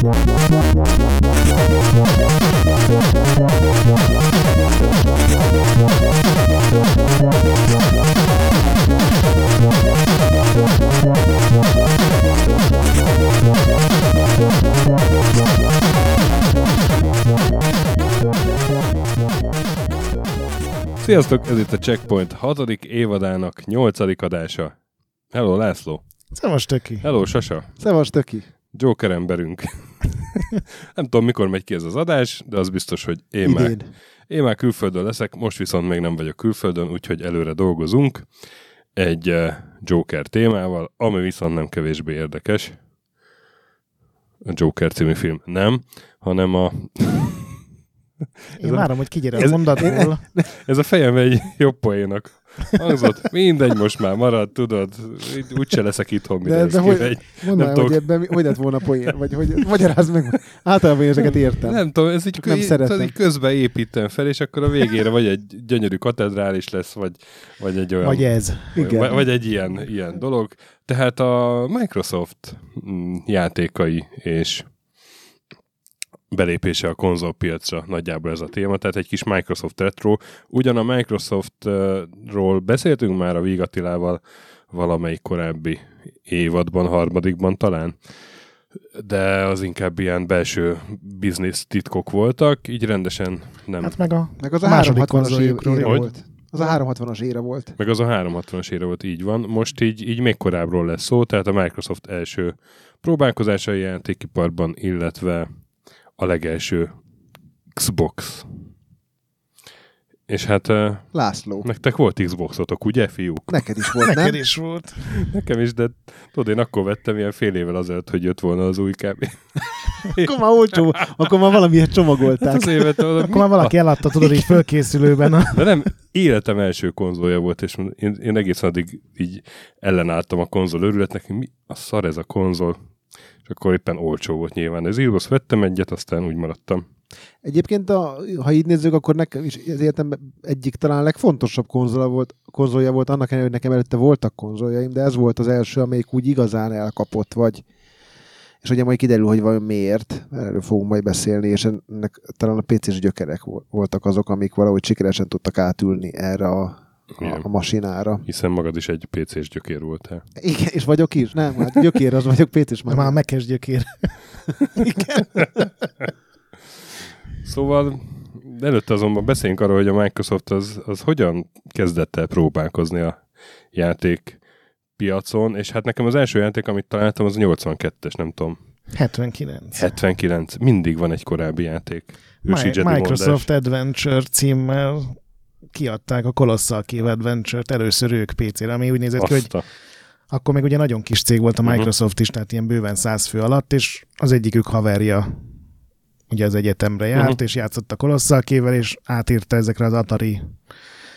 Yeah. Sziasztok, ez itt a Checkpoint 6. évadának 8. adása. Hello László. Szevas Töki. Hello Sasa. Szevas Töki. Joker emberünk. Nem tudom, mikor megy ki ez az adás, de az biztos, hogy én már, én már külföldön leszek, most viszont még nem vagyok külföldön, úgyhogy előre dolgozunk egy uh, Joker témával, ami viszont nem kevésbé érdekes. A Joker című film nem, hanem a Én várom, hogy kigyere ez- a mondatból. Ez a fejem egy jobb poénak hangzott. Mindegy, most már marad, tudod. Úgy- Úgyse leszek itthon, mire De, ez de hogy, kimegy. mondd Nem hogy ebben hogy lett volna poén, vagy hogy magyarázd meg. Általában én ezeket értem. Nem tudom, ez így, nem szeretem. így közben építem fel, és akkor a végére vagy egy gyönyörű katedrális lesz, vagy, vagy egy olyan... Vagy ez. Igen. Vagy, vagy egy ilyen, ilyen dolog. Tehát a Microsoft mm, játékai és belépése a konzolpiacra nagyjából ez a téma, tehát egy kis Microsoft retro. Ugyan a Microsoftról beszéltünk már a Vigatilával valamelyik korábbi évadban, harmadikban talán, de az inkább ilyen belső biznisz titkok voltak, így rendesen nem. Hát meg a Meg az a második 360-as konzoljukról volt. Az a 360-as éra volt. Meg az a 360-as éra volt, így van. Most így, így még korábbról lesz szó, tehát a Microsoft első próbálkozásai játékiparban, illetve a legelső Xbox. És hát László. nektek volt Xboxotok, ugye, fiúk? Neked is volt, neked nem? is volt. Nekem is, de tudod, én akkor vettem ilyen fél évvel azelőtt, hogy jött volna az új kb. Akkor már olcsó, akkor már valamiért Hát csomagolták. az évet, Akkor már valaki eladta, tudod, így fölkészülőben. A... De nem, életem első konzolja volt, és én, én egészen addig így ellenálltam a konzol örületnek, hogy mi a szar ez a konzol. És akkor éppen olcsó volt nyilván. Ez Xbox vettem egyet, aztán úgy maradtam. Egyébként, a, ha így nézzük, akkor nekem is az életemben egyik talán legfontosabb konzolja volt, konzolja volt, annak ellenére, hogy nekem előtte voltak konzoljaim, de ez volt az első, amelyik úgy igazán elkapott, vagy és ugye majd kiderül, hogy vajon miért, erről fogunk majd beszélni, és ennek talán a PC-s gyökerek vo- voltak azok, amik valahogy sikeresen tudtak átülni erre a, a, Igen. a masinára. Hiszen magad is egy PC-s gyökér voltál. Igen, és vagyok is? Nem, hát gyökér az vagyok, PC-s már. Már mekes gyökér. Szóval előtte azonban beszéljünk arról, hogy a Microsoft az, az hogyan kezdett el próbálkozni a játék piacon, és hát nekem az első játék, amit találtam, az a 82-es, nem tudom, 79. 79. Mindig van egy korábbi játék. Ősi Mi- Microsoft Adventure címmel kiadták a Colossal Cave Adventure-t először ők PC-re, ami úgy nézett ki, hogy akkor még ugye nagyon kis cég volt a Mhm. Microsoft is, tehát ilyen bőven száz fő alatt, és az egyikük haverja ugye az egyetemre járt, Mhm. és játszott a Colossal és átírta ezekre az Atari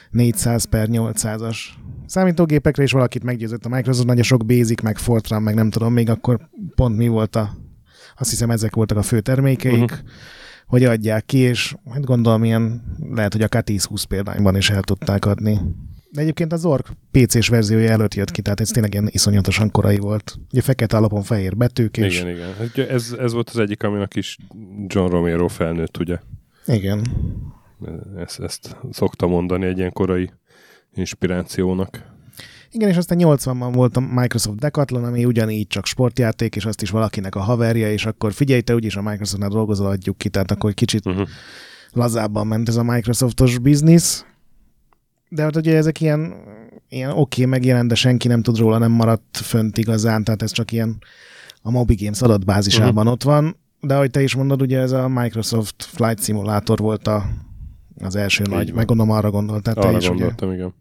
400 per 800-as számítógépekre, és valakit meggyőzött a Microsoft, nagyon sok Basic, meg Fortran, meg nem tudom, még akkor pont mi volt a, azt hiszem ezek voltak a fő termékeik, Mhm. Hogy adják ki, és hát gondolom ilyen, lehet, hogy akár 10-20 példányban is el tudták adni. De egyébként az Org PC-s verziója előtt jött ki, tehát ez tényleg ilyen iszonyatosan korai volt. Ugye fekete alapon fehér betűk, és Igen, igen. Hát Ez, ez volt az egyik, aminek is John Romero felnőtt, ugye? igen. Ezt, ezt szokta mondani egy ilyen korai inspirációnak. Igen, és aztán 80-ban volt a Microsoft Decathlon, ami ugyanígy csak sportjáték, és azt is valakinek a haverja, és akkor figyelj, te úgyis a Microsoftnál dolgozol, adjuk ki, tehát akkor kicsit Uh-huh. lazábban ment ez a Microsoftos biznisz. De hát ugye ezek ilyen, ilyen oké okay, megjelent, de senki nem tud róla, nem maradt fönt igazán, tehát ez csak ilyen a Moby Games adatbázisában uh-huh. ott van. De ahogy te is mondod, ugye ez a Microsoft Flight Simulator volt a, az első Így nagy, van. meg gondolom arra gondoltál te Arra is, ugye. gondoltam, igen.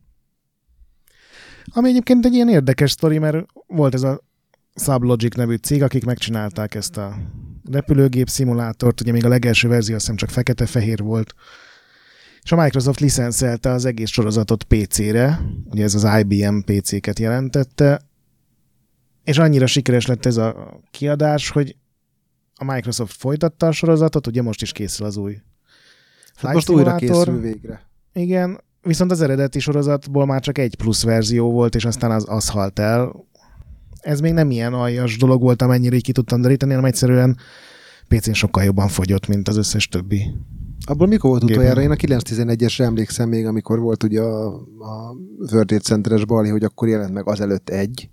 Ami egyébként egy ilyen érdekes sztori, mert volt ez a Sublogic nevű cég, akik megcsinálták ezt a repülőgép szimulátort, ugye még a legelső verzió azt hiszem csak fekete-fehér volt, és a Microsoft licenszelte az egész sorozatot PC-re, ugye ez az IBM PC-ket jelentette, és annyira sikeres lett ez a kiadás, hogy a Microsoft folytatta a sorozatot, ugye most is készül az új Hát most újra készül végre. Igen, viszont az eredeti sorozatból már csak egy plusz verzió volt, és aztán az, az halt el. Ez még nem ilyen aljas dolog volt, amennyire így ki tudtam deríteni, hanem egyszerűen PC-n sokkal jobban fogyott, mint az összes többi. Abból mikor volt utoljára? Én a 911-esre emlékszem még, amikor volt ugye a, a World Trade Center-es bali, hogy akkor jelent meg azelőtt egy.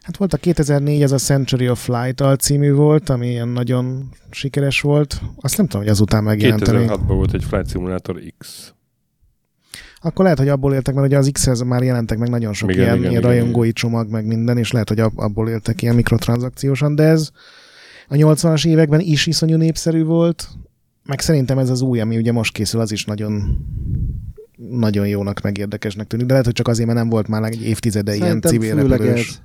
Hát volt a 2004, ez a Century of Flight alcímű volt, ami ilyen nagyon sikeres volt. Azt nem tudom, hogy azután megjelent. 2006-ban volt egy Flight Simulator X. Akkor lehet, hogy abból éltek, mert ugye az X-hez már jelentek meg nagyon sok Igen, ilyen, igen, ilyen igen, rajongói csomag, meg minden, és lehet, hogy ab- abból éltek ilyen mikrotranszakciósan, de ez a 80-as években is iszonyú népszerű volt, meg szerintem ez az új, ami ugye most készül, az is nagyon nagyon jónak, meg érdekesnek tűnik, de lehet, hogy csak azért, mert nem volt már egy évtizede ilyen civil repülős. ez.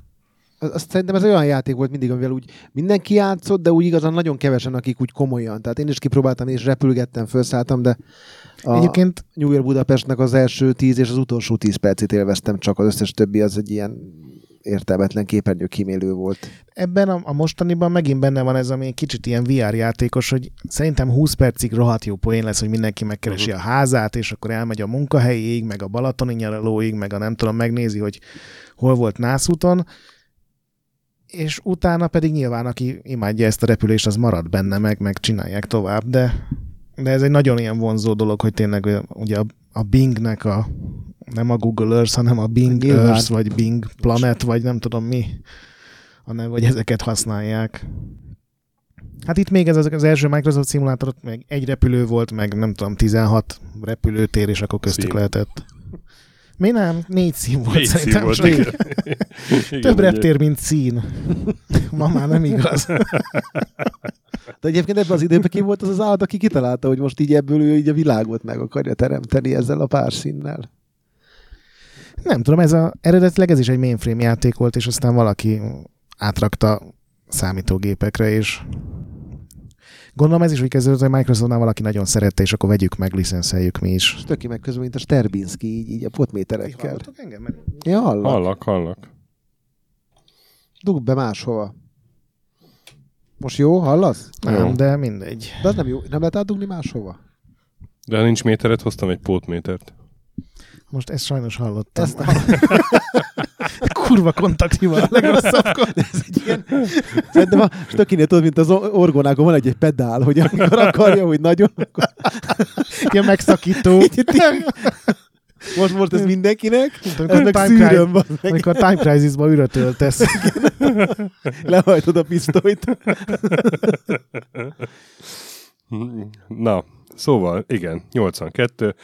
Az- Azt szerintem ez olyan játék volt mindig, amivel úgy mindenki játszott, de úgy igazán nagyon kevesen, akik úgy komolyan. Tehát én is kipróbáltam, és repülgettem, felszálltam, de a Egyébként New York Budapestnek az első tíz és az utolsó tíz percét élveztem, csak az összes többi az egy ilyen értelmetlen képernyő kímélő volt. ebben a, a mostaniban megint benne van ez, ami egy kicsit ilyen VR játékos, hogy szerintem 20 percig rohadt jó poén lesz, hogy mindenki megkeresi Mhm. a házát, és akkor elmegy a munkahelyéig, meg a balatoni nyaralóig, meg a nem tudom, megnézi, hogy hol volt nászúton, és utána pedig nyilván, aki imádja ezt a repülést, az marad benne, meg, meg csinálják tovább, de, de ez egy nagyon ilyen vonzó dolog, hogy tényleg ugye a, a Bingnek a nem a Google Earth, hanem a Bing Nyilván. Earth, vagy Bing Planet, vagy nem tudom mi, hanem vagy ezeket használják. Hát itt még ez az, első Microsoft szimulátor, még egy repülő volt, meg nem tudom, 16 repülőtér, és akkor köztük Szín. lehetett. Mi nem? Négy szín volt Négy szín szerintem. volt, csak. igen. Igen, Több ugye. reptér, mint szín. Ma már nem igaz. De egyébként ebben az időben ki volt az az állat, aki kitalálta, hogy most így ebből ő így a világot meg akarja teremteni ezzel a pár színnel. Nem tudom, ez a, eredetileg ez is egy mainframe játék volt, és aztán valaki átrakta számítógépekre, és gondolom ez is úgy kezdődött, hogy Microsoftnál valaki nagyon szerette, és akkor vegyük meg, licenszeljük mi is. Töki meg közben, mint a Sterbinski, így, így a potméterekkel. Engem? Mert Ja, hallak. Hallak, hallak. Dugd be máshova. Most jó, hallasz? Nem, Jó. de mindegy. De az nem jó. Nem lehet átdugni máshova? De ha nincs méteret, hoztam egy pótmétert. Most ezt sajnos hallottam. Ezt Kurva kontakthiba a legrosszabb. ez egy ilyen... Szerintem a stökinél tudod, mint az orgonákon van egy, egy pedál, hogy amikor akarja, hogy nagyon, akkor Ilyen megszakító. most, most ez mindenkinek, Time szűröm, van, meg Amikor Time Crisis-ba üröt öltesz. lehajtod a pisztolyt. Na, szóval, igen, 82,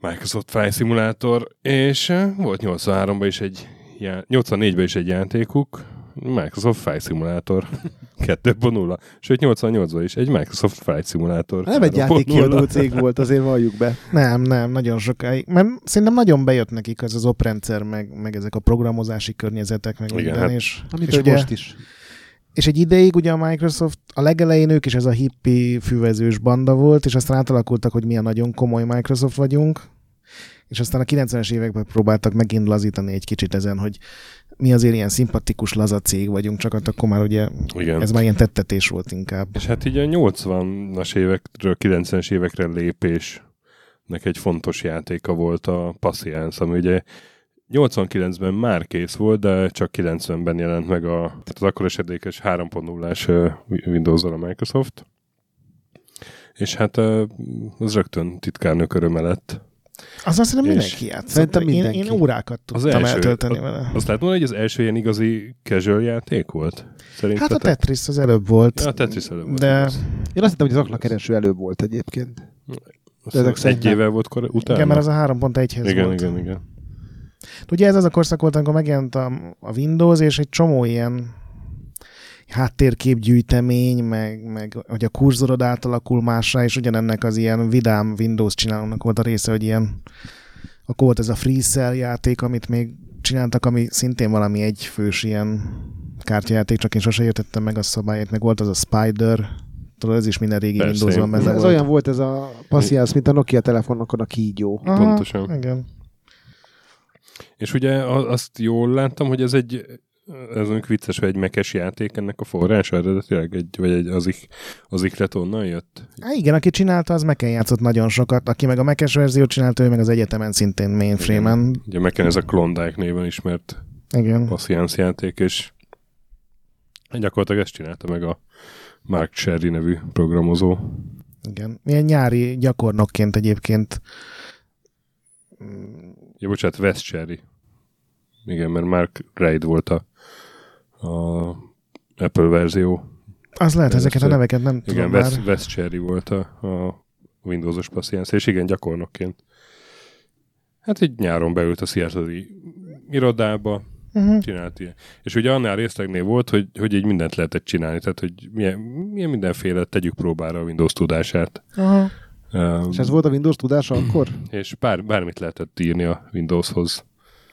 Microsoft Flight Simulator, és eh, volt 83-ban is egy, já- 84-ben is egy játékuk, Microsoft Flight Simulator 2.0, sőt 88-ban is egy Microsoft Flight Simulator Nem egy 3.0. játékkiadó cég volt, azért valljuk be. Nem, nem, nagyon sokáig. Mert szerintem nagyon bejött nekik az az oprendszer, meg, meg ezek a programozási környezetek, meg Igen, minden, hát- és, Amit és ugye, most is. és egy ideig ugye a Microsoft, a legelején ők is ez a hippi füvezős banda volt, és aztán átalakultak, hogy mi a nagyon komoly Microsoft vagyunk, és aztán a 90-es években próbáltak megint lazítani egy kicsit ezen, hogy mi azért ilyen szimpatikus laza cég vagyunk, csak hát akkor már ugye Igen. ez már ilyen tettetés volt inkább. És hát így a 80-as évekről 90-es évekre lépésnek egy fontos játéka volt a Patience, ami ugye 89-ben már kész volt, de csak 90-ben jelent meg a, tehát az akkor esedékes 3.0-ás ö, windows a Microsoft. És hát az rögtön titkárnök öröme lett. Azon szerintem És mindenki játszott. szerintem Én, mindenki. én órákat Az tudtam első- eltölteni a- vele. Azt lehet mondani, hogy az első ilyen igazi casual játék volt? Hát a? Tetris az előbb volt. Ja, a Tetris előbb volt. de Én azt hittem, hogy az aknakereső előbb volt egyébként. Azt ezek egy szerint évvel volt kor, utána? igen, mert az a 3.1-hez igen, volt. igen, igen. Ugye ez az a korszak volt, amikor megjelent a, a Windows, és egy csomó ilyen háttérképgyűjtemény, meg, meg hogy a kurzorod átalakul másra, és ugyanennek az ilyen vidám Windows csinálónak volt a része, hogy ilyen akkor volt ez a Free Cell játék, amit még csináltak, ami szintén valami egyfős ilyen kártyajáték, csak én sose értettem meg a szabályát, meg volt az a Spider, tudod, ez is minden régi Persze, Windowsban én- benne Ez volt. olyan volt ez a Patience, mint a Nokia telefonokon a kígyó. Aha, pontosan. Igen. És ugye azt jól láttam, hogy ez egy ez mondjuk vicces, hogy egy mekes játék ennek a forrása eredetileg, egy, vagy egy, az, ik, az iklet onnan jött? Há, igen, aki csinálta, az Meken játszott nagyon sokat, aki meg a mekes verziót csinálta, ő meg az egyetemen szintén mainframe-en. Ugye Meken ez a Klondike néven ismert Igen. passziánsz játék, és gyakorlatilag ezt csinálta meg a Mark Cherry nevű programozó. Igen. Milyen nyári gyakornokként egyébként Ja, bocsánat, West Cherry. Igen, mert Mark Reid volt a, a Apple verzió. az lehet, Ez ezeket a neveket nem Igen, tudom West, már. West Cherry volt a, a Windowsos passziánsz, és igen, gyakornokként. Hát így nyáron beült a seattle irodába, Uh-huh. csinált ilyen. És ugye annál részlegnél volt, hogy, hogy így mindent lehetett csinálni, tehát hogy milyen, milyen mindenféle tegyük próbára a Windows tudását. Aha. Um, És ez volt a Windows tudása akkor? és bár, bármit lehetett írni a Windowshoz.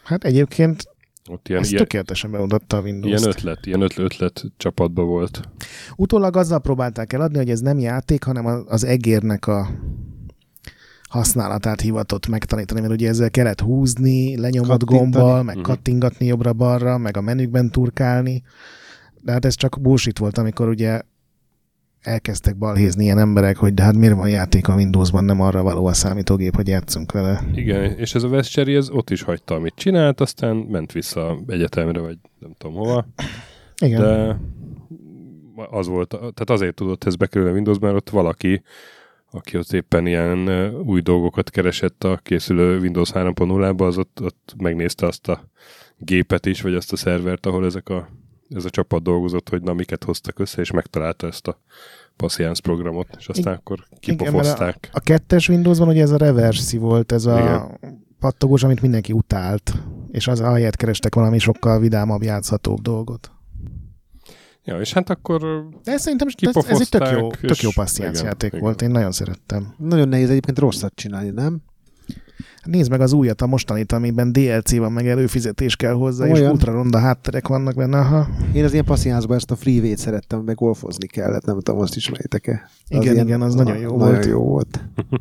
Hát egyébként Ott ilyen, ez ilyen, tökéletesen bemutatta a windows ilyen ötlet, ilyen ötlet, ötlet csapatban volt. Utólag azzal próbálták eladni, hogy ez nem játék, hanem az egérnek a használatát hivatott megtanítani, mert ugye ezzel kellett húzni, lenyomott gombbal, meg Mhm. kattingatni jobbra-balra, meg a menükben turkálni. De hát ez csak bullshit volt, amikor ugye elkezdtek balhézni ilyen emberek, hogy de hát miért van játék a Windowsban, nem arra való a számítógép, hogy játszunk vele. Igen, és ez a West Cherry, ez ott is hagyta, amit csinált, aztán ment vissza egyetemre, vagy nem tudom hova. Igen. De... Az volt, tehát azért tudott ez bekerülni a Windows, mert ott valaki, aki ott éppen ilyen új dolgokat keresett a készülő Windows 3.0-ba, az ott, ott megnézte azt a gépet is, vagy azt a szervert, ahol ezek a, ez a csapat dolgozott, hogy na miket hoztak össze, és megtalálta ezt a Patience programot, és aztán I- akkor Igen, kipofozták. A kettes Windowsban ugye ez a reversi volt, ez a Igen. pattogós, amit mindenki utált, és az ahelyett kerestek valami sokkal vidámabb, játszhatóbb dolgot. Ja, és hát akkor De ez szerintem ez, ez egy tök jó, tök jó igen, játék igen. volt, én nagyon szerettem. Nagyon nehéz egyébként rosszat csinálni, nem? Nézd meg az újat, a mostanit, amiben DLC van, meg előfizetés kell hozzá, és Olyan. ultra ronda hátterek vannak benne. Aha. Én az ilyen passziánzban ezt a freeway-t szerettem, meg golfozni kellett, nem tudom, azt ismeritek-e? Igen, igen, az nagyon jó nagyon volt. jó volt.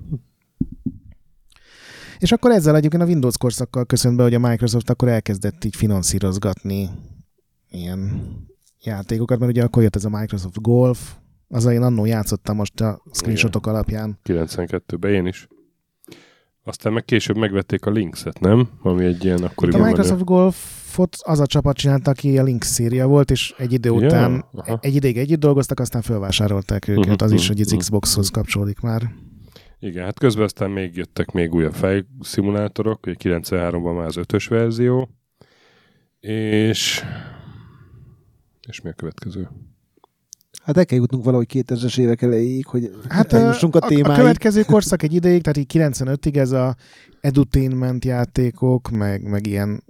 És akkor ezzel egyébként a Windows korszakkal köszönt be, hogy a Microsoft akkor elkezdett így finanszírozgatni ilyen játékokat, mert ugye akkor jött ez a Microsoft Golf, azzal én annó játszottam most a screenshotok alapján. 92-ben én is. Aztán meg később megvették a Linkset, nem? Ami egy ilyen Itt akkoriban a Microsoft Golfot az a csapat csinálta, aki a Lynx széria volt, és egy idő Ja, után, aha. egy ideig együtt dolgoztak, aztán felvásárolták őket. Mhm, Az is, hogy az mhm. Xboxhoz kapcsolódik már. Igen, hát közben aztán még jöttek még újabb fejszimulátorok, ugye 93-ban már az ötös verzió, és és mi a következő? Hát el kell jutnunk valahogy 2000-es évek elejéig, hogy Hát eljussunk a, a, a témáig. következő korszak egy ideig, tehát így 95-ig ez a edutainment játékok, meg, meg ilyen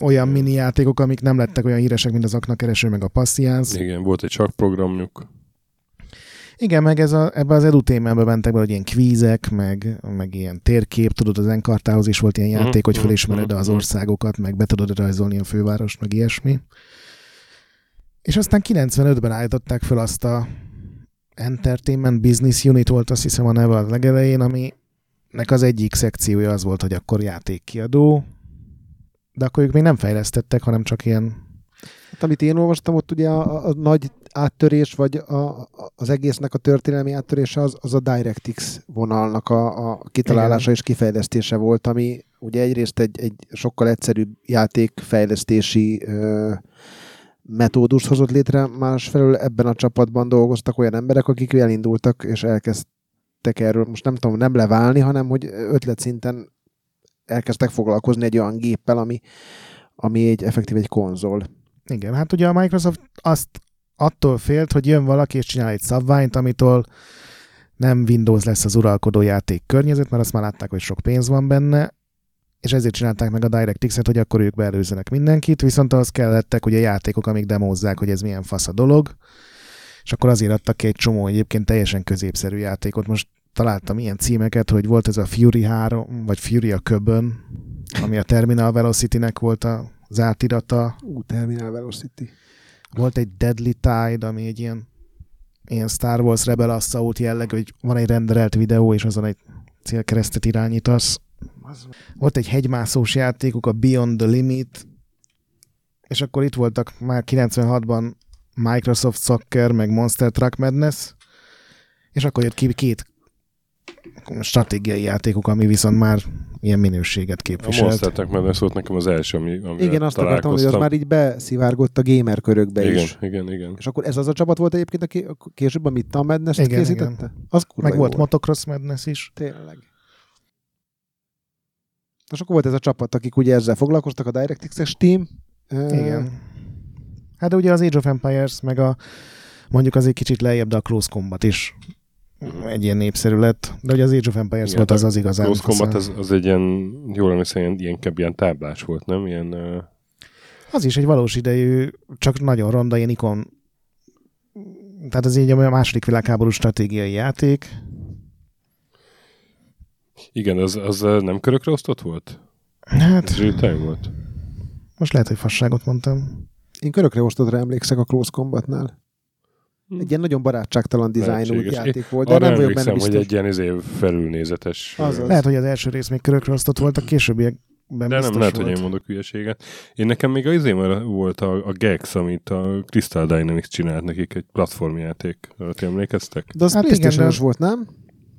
olyan mini játékok, amik nem lettek olyan híresek, mint az aknakereső, meg a Passions. Igen, volt egy csak programjuk. Igen, meg ez a, ebbe az edutainmentbe mentek be, hogy ilyen kvízek, meg, meg ilyen térkép, tudod, az Enkartához is volt ilyen Mhm, játék, hogy mhm, felismered az mhm. országokat, meg be tudod rajzolni a fővárost, meg ilyesmi. És aztán 95-ben állították fel azt a Entertainment Business Unit volt, azt hiszem a neve a legelején, ami nek az egyik szekciója az volt, hogy akkor játékkiadó, de akkor ők még nem fejlesztettek, hanem csak ilyen Hát, amit én olvastam, ott ugye a, a nagy áttörés, vagy a, a, az egésznek a történelmi áttörése az, az a DirectX vonalnak a, a kitalálása Igen. és kifejlesztése volt, ami ugye egyrészt egy, egy sokkal egyszerűbb játékfejlesztési ö, metódust hozott létre, másfelől ebben a csapatban dolgoztak olyan emberek, akik elindultak és elkezdtek erről, most nem tudom, nem leválni, hanem hogy ötlet-szinten elkezdtek foglalkozni egy olyan géppel, ami, ami egy effektív egy konzol. Igen, hát ugye a Microsoft azt attól félt, hogy jön valaki és csinál egy szabványt, amitől nem Windows lesz az uralkodó játék környezet, mert azt már látták, hogy sok pénz van benne, és ezért csinálták meg a DirectX-et, hogy akkor ők beelőzzenek mindenkit, viszont ahhoz kellettek ugye játékok, amik demózzák, hogy ez milyen fasz a dolog, és akkor azért adtak ki egy csomó egyébként teljesen középszerű játékot. Most találtam ilyen címeket, hogy volt ez a Fury 3, vagy Fury a köbön, ami a Terminal Velocity-nek volt a- az átirata, Ú, Terminal Velocity. volt egy Deadly Tide, ami egy ilyen, ilyen Star Wars Rebel Assault jelleg, hogy van egy renderelt videó, és azon egy célkeresztet irányítasz. Volt egy hegymászós játékuk, a Beyond the Limit, és akkor itt voltak már 96-ban Microsoft Soccer, meg Monster Truck Madness, és akkor jött ki két stratégiai játékok, ami viszont már ilyen minőséget A képviselt. Monster Truck Madness volt nekem az első, ami, Igen, azt akartam, hogy az már így beszivárgott a gamer körökbe igen, is. igen, igen. És akkor ez az a csapat volt egyébként, aki a később a Mitta madness Igen, készítette? Az kurva meg jó volt Motocross Madness is. Tényleg. És akkor volt ez a csapat, akik ugye ezzel foglalkoztak, a DirectX-es team. Igen. Hát de ugye az Age of Empires, meg a mondjuk az egy kicsit lejjebb, de a Close Combat is egy ilyen népszerű lett. De ugye az Age of Empires Igen, volt az az igazán. Close Combat az, az egy ilyen, jól emlékszem, ilyen, ilyen, ilyen táblás volt, nem? Ilyen, uh, Az is egy valós idejű, csak nagyon ronda, ilyen ikon. Tehát ez így a második világháború stratégiai játék. Igen, az, az uh, nem körökre osztott volt? Hát, Ez time volt? most lehet, hogy fasságot mondtam. Én körökre osztodra emlékszek a Close Combatnál. Hm. Egy ilyen nagyon barátságtalan dizájnú játék volt, de Arra nem vagyok benne biztos. hogy egy ilyen izé felülnézetes. Azaz. Lehet, hogy az első rész még körökre osztott volt, a későbbiekben De nem, lehet, volt. hogy én mondok hülyeséget. Én nekem még az izém volt a, a Gex, amit a Crystal Dynamics csinált nekik, egy platformjáték. Arra ti emlékeztek? De az Hát igen, playstation de- volt, nem?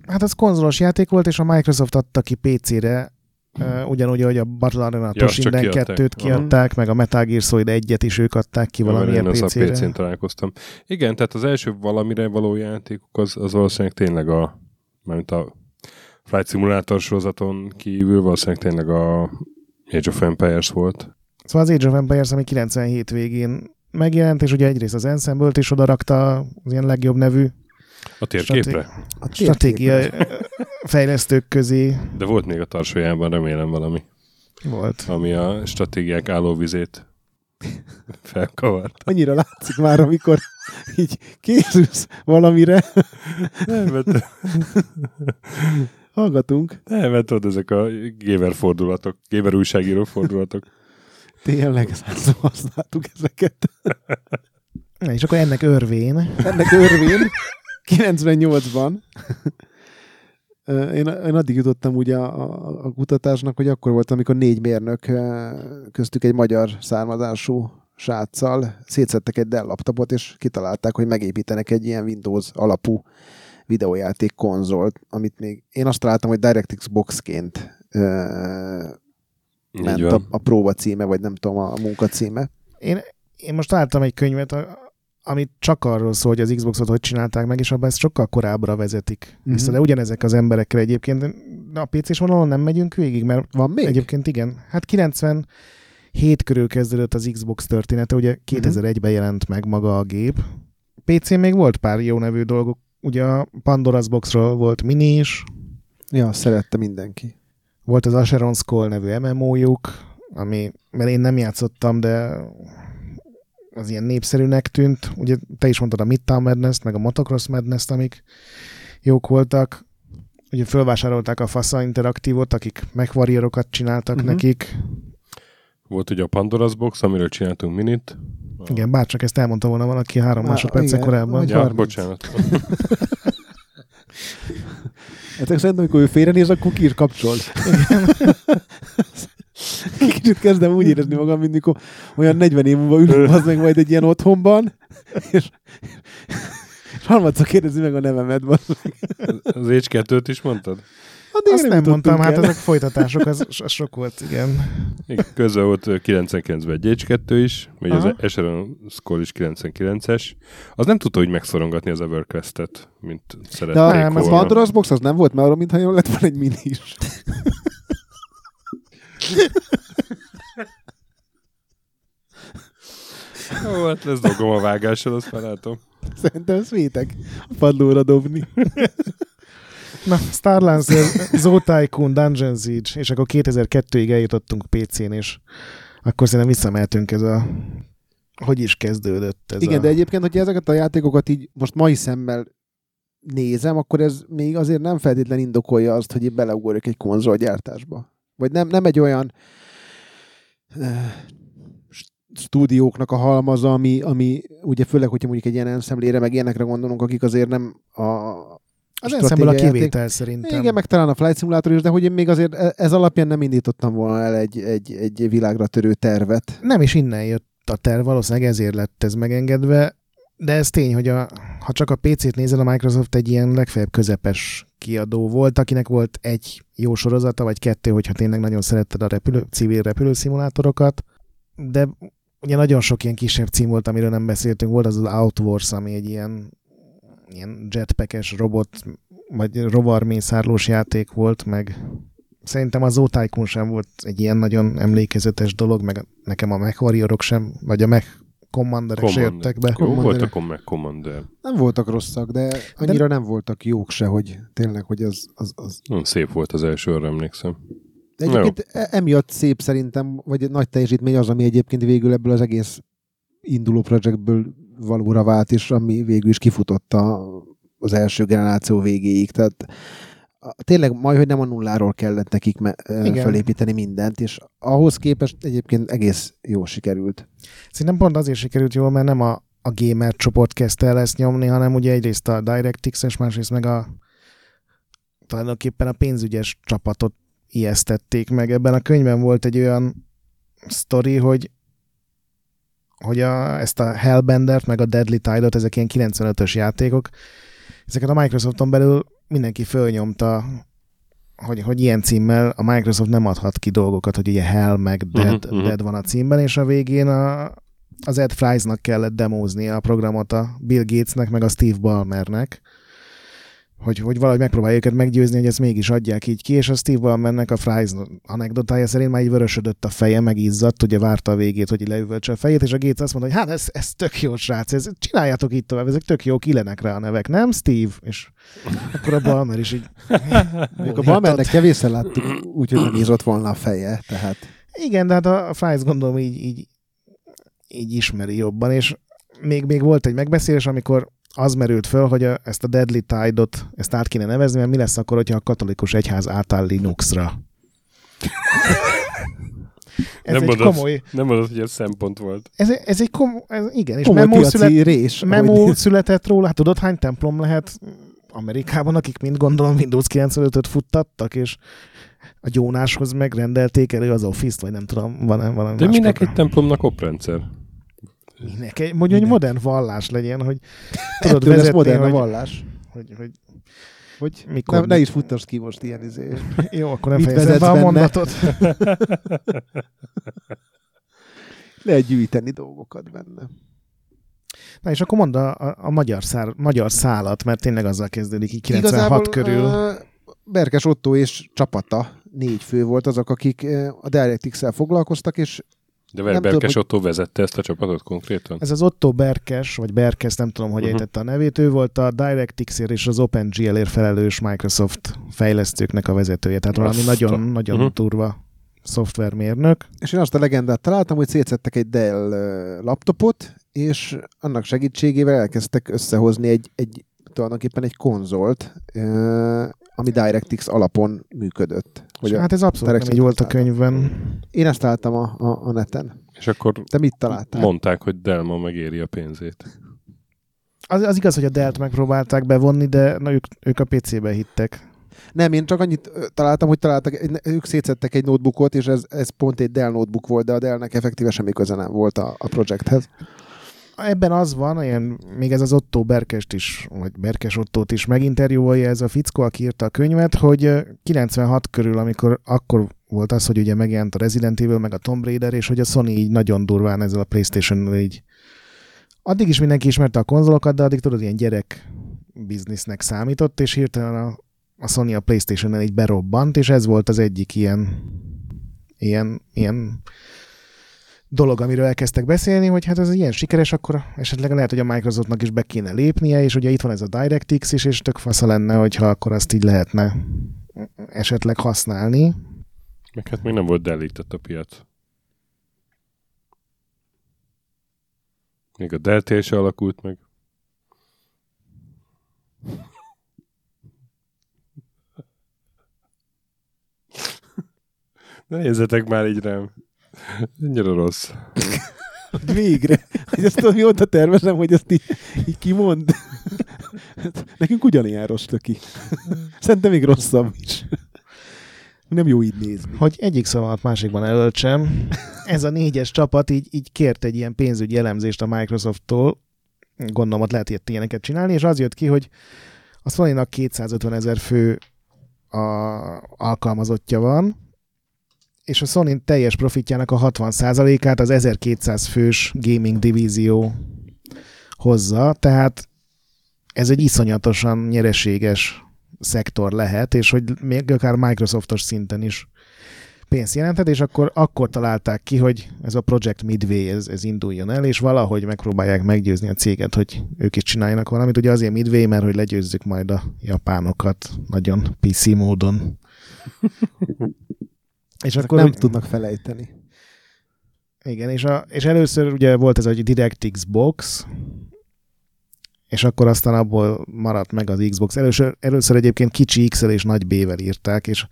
Hát az konzolos játék volt, és a Microsoft adta ki PC-re, uh, ugyanúgy, hogy a Battle Arena Ja, Toshinden csak kiadták. 2-t kiadták, meg a Metal Gear Solid 1-et is ők adták ki Ja, mert valamilyen én PC-re. PC-n találkoztam. Igen, tehát az első valamire való játékuk az, az valószínűleg tényleg a, mármint a Flight Simulator sorozaton kívül valószínűleg tényleg a Age of Empires volt. Szóval az Age of Empires, ami 97 végén megjelent, és ugye egyrészt az Ensemble-t is odarakta az ilyen legjobb nevű A térképre? A stratégiai fejlesztők közé De volt még a tarsójában remélem valami, volt. ami a stratégiák állóvizét felkavart. Annyira látszik már, amikor így készülsz valamire, Nem, mert, hallgatunk. nem, mert tudod, ezek a gamer fordulatok, gamer újságíró fordulatok. Tényleg, százszor használtuk ezeket. Na, és akkor ennek örvén, Ennek örvén 98-ban Ö, én, én addig jutottam ugye a, a, a kutatásnak, hogy akkor volt, amikor négy mérnök köztük egy magyar származású sráccal szétszettek egy Dell laptopot, és kitalálták, hogy megépítenek egy ilyen Windows alapú videójáték konzolt, amit még én azt találtam, hogy DirectX Boxként ö, ment a, a próba címe, vagy nem tudom, a munka címe. én, én most találtam egy könyvet, a- amit csak arról szól, hogy az Xboxot hogy csinálták meg, és abban ezt sokkal korábbra vezetik Mhm. vissza. De ugyanezek az emberekre egyébként. De a PC-s vonalon nem megyünk végig, mert Van még? Egyébként igen. Hát 97 körül kezdődött az Xbox története, ugye 2001-ben jelent meg maga a gép. PC-n még volt pár jó nevű dolgok. Ugye a Pandora's Boxról volt mini is, Ja, szerette mindenki. volt az Asheron's Call nevű MMO-juk, ami, mert én nem játszottam, de az ilyen népszerűnek tűnt. Ugye te is mondtad a Midtown madness meg a Motocross madness amik jók voltak. Ugye fölvásárolták a Fassa Interaktívot, akik megvarierokat csináltak uh-huh. nekik. Volt ugye a Pandora's Box, amiről csináltunk minit. Igen, bárcsak ezt elmondta volna valaki három Á, másodperccel igen, korábban. Ja, 30. bocsánat. Hát szerintem, amikor ő félrenéz, akkor ki is kapcsol. Kicsit kezdem úgy érezni magam, mint mikor olyan 40 év múlva ülünk az meg majd egy ilyen otthonban, és, és harmadszor kérdezi meg a nevemet. Az H2-t is mondtad? Addig Azt nem mondtam, hát el. azok folytatások, az, az sok volt, igen. Igen, közben volt ö, 99-ben egy H2 is, vagy az Aha. Echelon Skull is 99-es. Az nem tudta úgy megszorongatni az EverQuest-et, mint De szerették a, nem, a ez volna. Pandora's Box az nem volt már arra, mintha jól lett volna egy mini is. Ó, hát lesz dolgom a vágással, azt már látom. Szerintem ezt vétek a padlóra dobni. Na, Starlancer, Zoo Tycoon, Dungeon Siege, és akkor 2002-ig eljutottunk PC-n, és akkor szerintem visszamehetünk ez a... Hogy is kezdődött ez Igen, a... de egyébként, hogyha ezeket a játékokat így most mai szemmel nézem, akkor ez még azért nem feltétlen indokolja azt, hogy én beleugorjak egy konzolgyártásba. Vagy nem, nem egy olyan st- stúdióknak a halmaza, ami, ami ugye főleg, hogyha mondjuk egy ilyen ensemblére, meg ilyenekre gondolunk, akik azért nem a az ensemble a játék- kivétel szerintem. Igen, meg talán a Flight Simulator is, de hogy én még azért e- ez alapján nem indítottam volna el egy, egy, egy világra törő tervet. Nem is innen jött a terv, valószínűleg ezért lett ez megengedve, de ez tény, hogy a, ha csak a PC-t nézel, a Microsoft egy ilyen legfeljebb közepes kiadó volt, akinek volt egy jó sorozata, vagy kettő, hogyha tényleg nagyon szeretted a repülő, civil repülőszimulátorokat, de ugye nagyon sok ilyen kisebb cím volt, amiről nem beszéltünk, volt az az Outwars, ami egy ilyen, ilyen jetpackes robot, vagy rovarmészárlós játék volt, meg szerintem az Zotycoon sem volt egy ilyen nagyon emlékezetes dolog, meg nekem a Mech Warriorok sem, vagy a Mech Commanderek se jöttek be. Jó Commander. voltak a meg Commander. Nem voltak rosszak, de annyira de... nem voltak jók se, hogy tényleg, hogy az... az, az... Nagyon szép volt az első, arra emlékszem. De egyébként e- emiatt szép szerintem, vagy egy nagy teljesítmény az, ami egyébként végül ebből az egész induló projektből valóra vált, és ami végül is kifutotta az első generáció végéig. Tehát tényleg majd, hogy nem a nulláról kellett nekik me- Igen. felépíteni mindent, és ahhoz képest egyébként egész jó sikerült. Szerintem pont azért sikerült jól, mert nem a, a gamer csoport kezdte el ezt nyomni, hanem ugye egyrészt a DirectX, és másrészt meg a tulajdonképpen a pénzügyes csapatot ijesztették meg. Ebben a könyvben volt egy olyan sztori, hogy hogy a, ezt a Hellbendert, meg a Deadly Tide-ot, ezek ilyen 95-ös játékok, ezeket a Microsofton belül mindenki fölnyomta, hogy, hogy ilyen címmel a Microsoft nem adhat ki dolgokat, hogy ugye Hell meg Dead, Mhm, mhm. Dead van a címben, és a végén a, az Ed Fries-nak kellett demózni a programot a Bill Gatesnek, meg a Steve Ballmernek, hogy, hogy valahogy megpróbálja őket meggyőzni, hogy ezt mégis adják így ki, és a Steve Ballmernek a Fries anekdotája szerint már így vörösödött a feje, megizzadt, ugye várta a végét, hogy leüvöltse a fejét, és a Gates azt mondta, hogy hát ez, ez tök jó, srác, ez, csináljátok így tovább, ezek tök jók, illenek rá a nevek, nem Steve? És akkor a Ballmer is így... A Balmernek kevésszer láttuk, úgyhogy nem ízott volna a feje, tehát Igen, de hát a a Fries gondolom így, így, így ismeri jobban, és még, még volt egy megbeszélés, amikor az merült föl, hogy a, ezt a Deadly Tide-ot, ezt át kéne nevezni, mert mi lesz akkor, hogyha a katolikus egyház átáll Linuxra. Ez Nem egy mondod. komoly, Nem mondod, hogy ez szempont volt. ez, ez egy komoly, ez, igen, és komoly memó, szület, rés. memó ahogy- született róla, hát tudod hány templom lehet Amerikában, akik mind gondolom Windows 95-öt futtattak, és a gyónáshoz megrendelték elő az Office-t, vagy nem tudom, van-e valami De más minek program. egy templomnak oprendszer? Minek? Egy, mondja, hogy Minek? modern vallás legyen, hogy tudod Ettől vezetni, modern a hogy, vallás. hogy, hogy, Hogy mikor... ne, ne is futtasd ki most ilyen izé. Jó, akkor nem Mit fejezem be a mondatot. Lehet gyűjteni dolgokat benne. Na és akkor mondd a, a, a magyar, szár, magyar szálat, mert tényleg azzal kezdődik, így 96 körül. Uh, Berkes Otto és csapata, négy fő volt azok, akik a DirectX-el foglalkoztak, és De Nem Berkes tudom, Otto vezette ezt a csapatot konkrétan? Ez az Otto Berkes, vagy Berkes, nem tudom, hogy Mhm. ejtette a nevét, ő volt a DirectX-ért és az OpenGL-ért felelős Microsoft fejlesztőknek a vezetője, tehát valami Azt nagyon, nagyon Mhm. durva szoftvermérnök. és én azt a legendát találtam, hogy szétszettek egy Dell laptopot, és annak segítségével elkezdtek összehozni egy, egy tulajdonképpen egy konzolt, ami DirectX alapon működött. Hogy a, Hát ez abszolút nem így volt a könyvben. én ezt találtam a, a, a neten. És akkor Te mit találtál? mondták, hogy Delma megéri a pénzét. Az, az igaz, hogy a Dell-t megpróbálták bevonni, de na, ők, ők a PC-be hittek. Nem, én csak annyit találtam, hogy találtak, ők szétszettek egy notebookot, és ez, ez pont egy Dell notebook volt, de a Dellnek effektíve semmi köze nem volt a, a projekthez. Ebben az van, ilyen, még ez az Otto Berkest is, vagy Berkes Ottót is meginterjúolja ez a fickó, aki írta a könyvet, hogy ö, 96 körül, amikor akkor volt az, hogy ugye megjelent a Resident Evil, meg a Tomb Raider, és hogy a Sony így nagyon durván ezzel a playstation így addig is mindenki ismerte a konzolokat, de addig tudod, ilyen gyerek biznisznek számított, és hirtelen a, a Sony a playstation így berobbant, és ez volt az egyik ilyen ilyen, ilyen dolog, amiről elkezdtek beszélni, hogy hát ez ilyen sikeres, akkor esetleg lehet, hogy a Microsoftnak is be kéne lépnie, és ugye itt van ez a DirectX is, és tök fasza lenne, hogyha akkor azt így lehetne esetleg használni. Meg hát még nem volt delített a piac. Még a Delta se alakult meg. Ne nézzetek már így rám. Ennyire rossz. Végre. Hogy ezt tudom, mióta tervezem, hogy ezt így, így kimond. Nekünk ugyanilyen rossz töki. Szerintem még rosszabb is. Nem jó így nézni. Hogy egyik szavamat másikban elöltsem, ez a négyes csapat így, így kért egy ilyen pénzügyi elemzést a Microsofttól, gondolom ott lehet ilyet ilyeneket csinálni, és az jött ki, hogy a sony 250 ezer fő a alkalmazottja van, és a Sony teljes profitjának a 60%-át az 1200 fős gaming divízió hozza, tehát ez egy iszonyatosan nyereséges szektor lehet, és hogy még akár Microsoftos szinten is pénzt jelentett, és akkor, akkor találták ki, hogy ez a Project Midway, ez, ez induljon el, és valahogy megpróbálják meggyőzni a céget, hogy ők is csináljanak valamit. Ugye azért Midway, mert hogy legyőzzük majd a japánokat nagyon PC módon. és Ezek akkor nem úgy, tudnak felejteni. Igen, és, a, és először ugye volt ez a DirectX box, és akkor aztán abból maradt meg az Xbox. Először, először egyébként kicsi x és nagy B-vel írták, és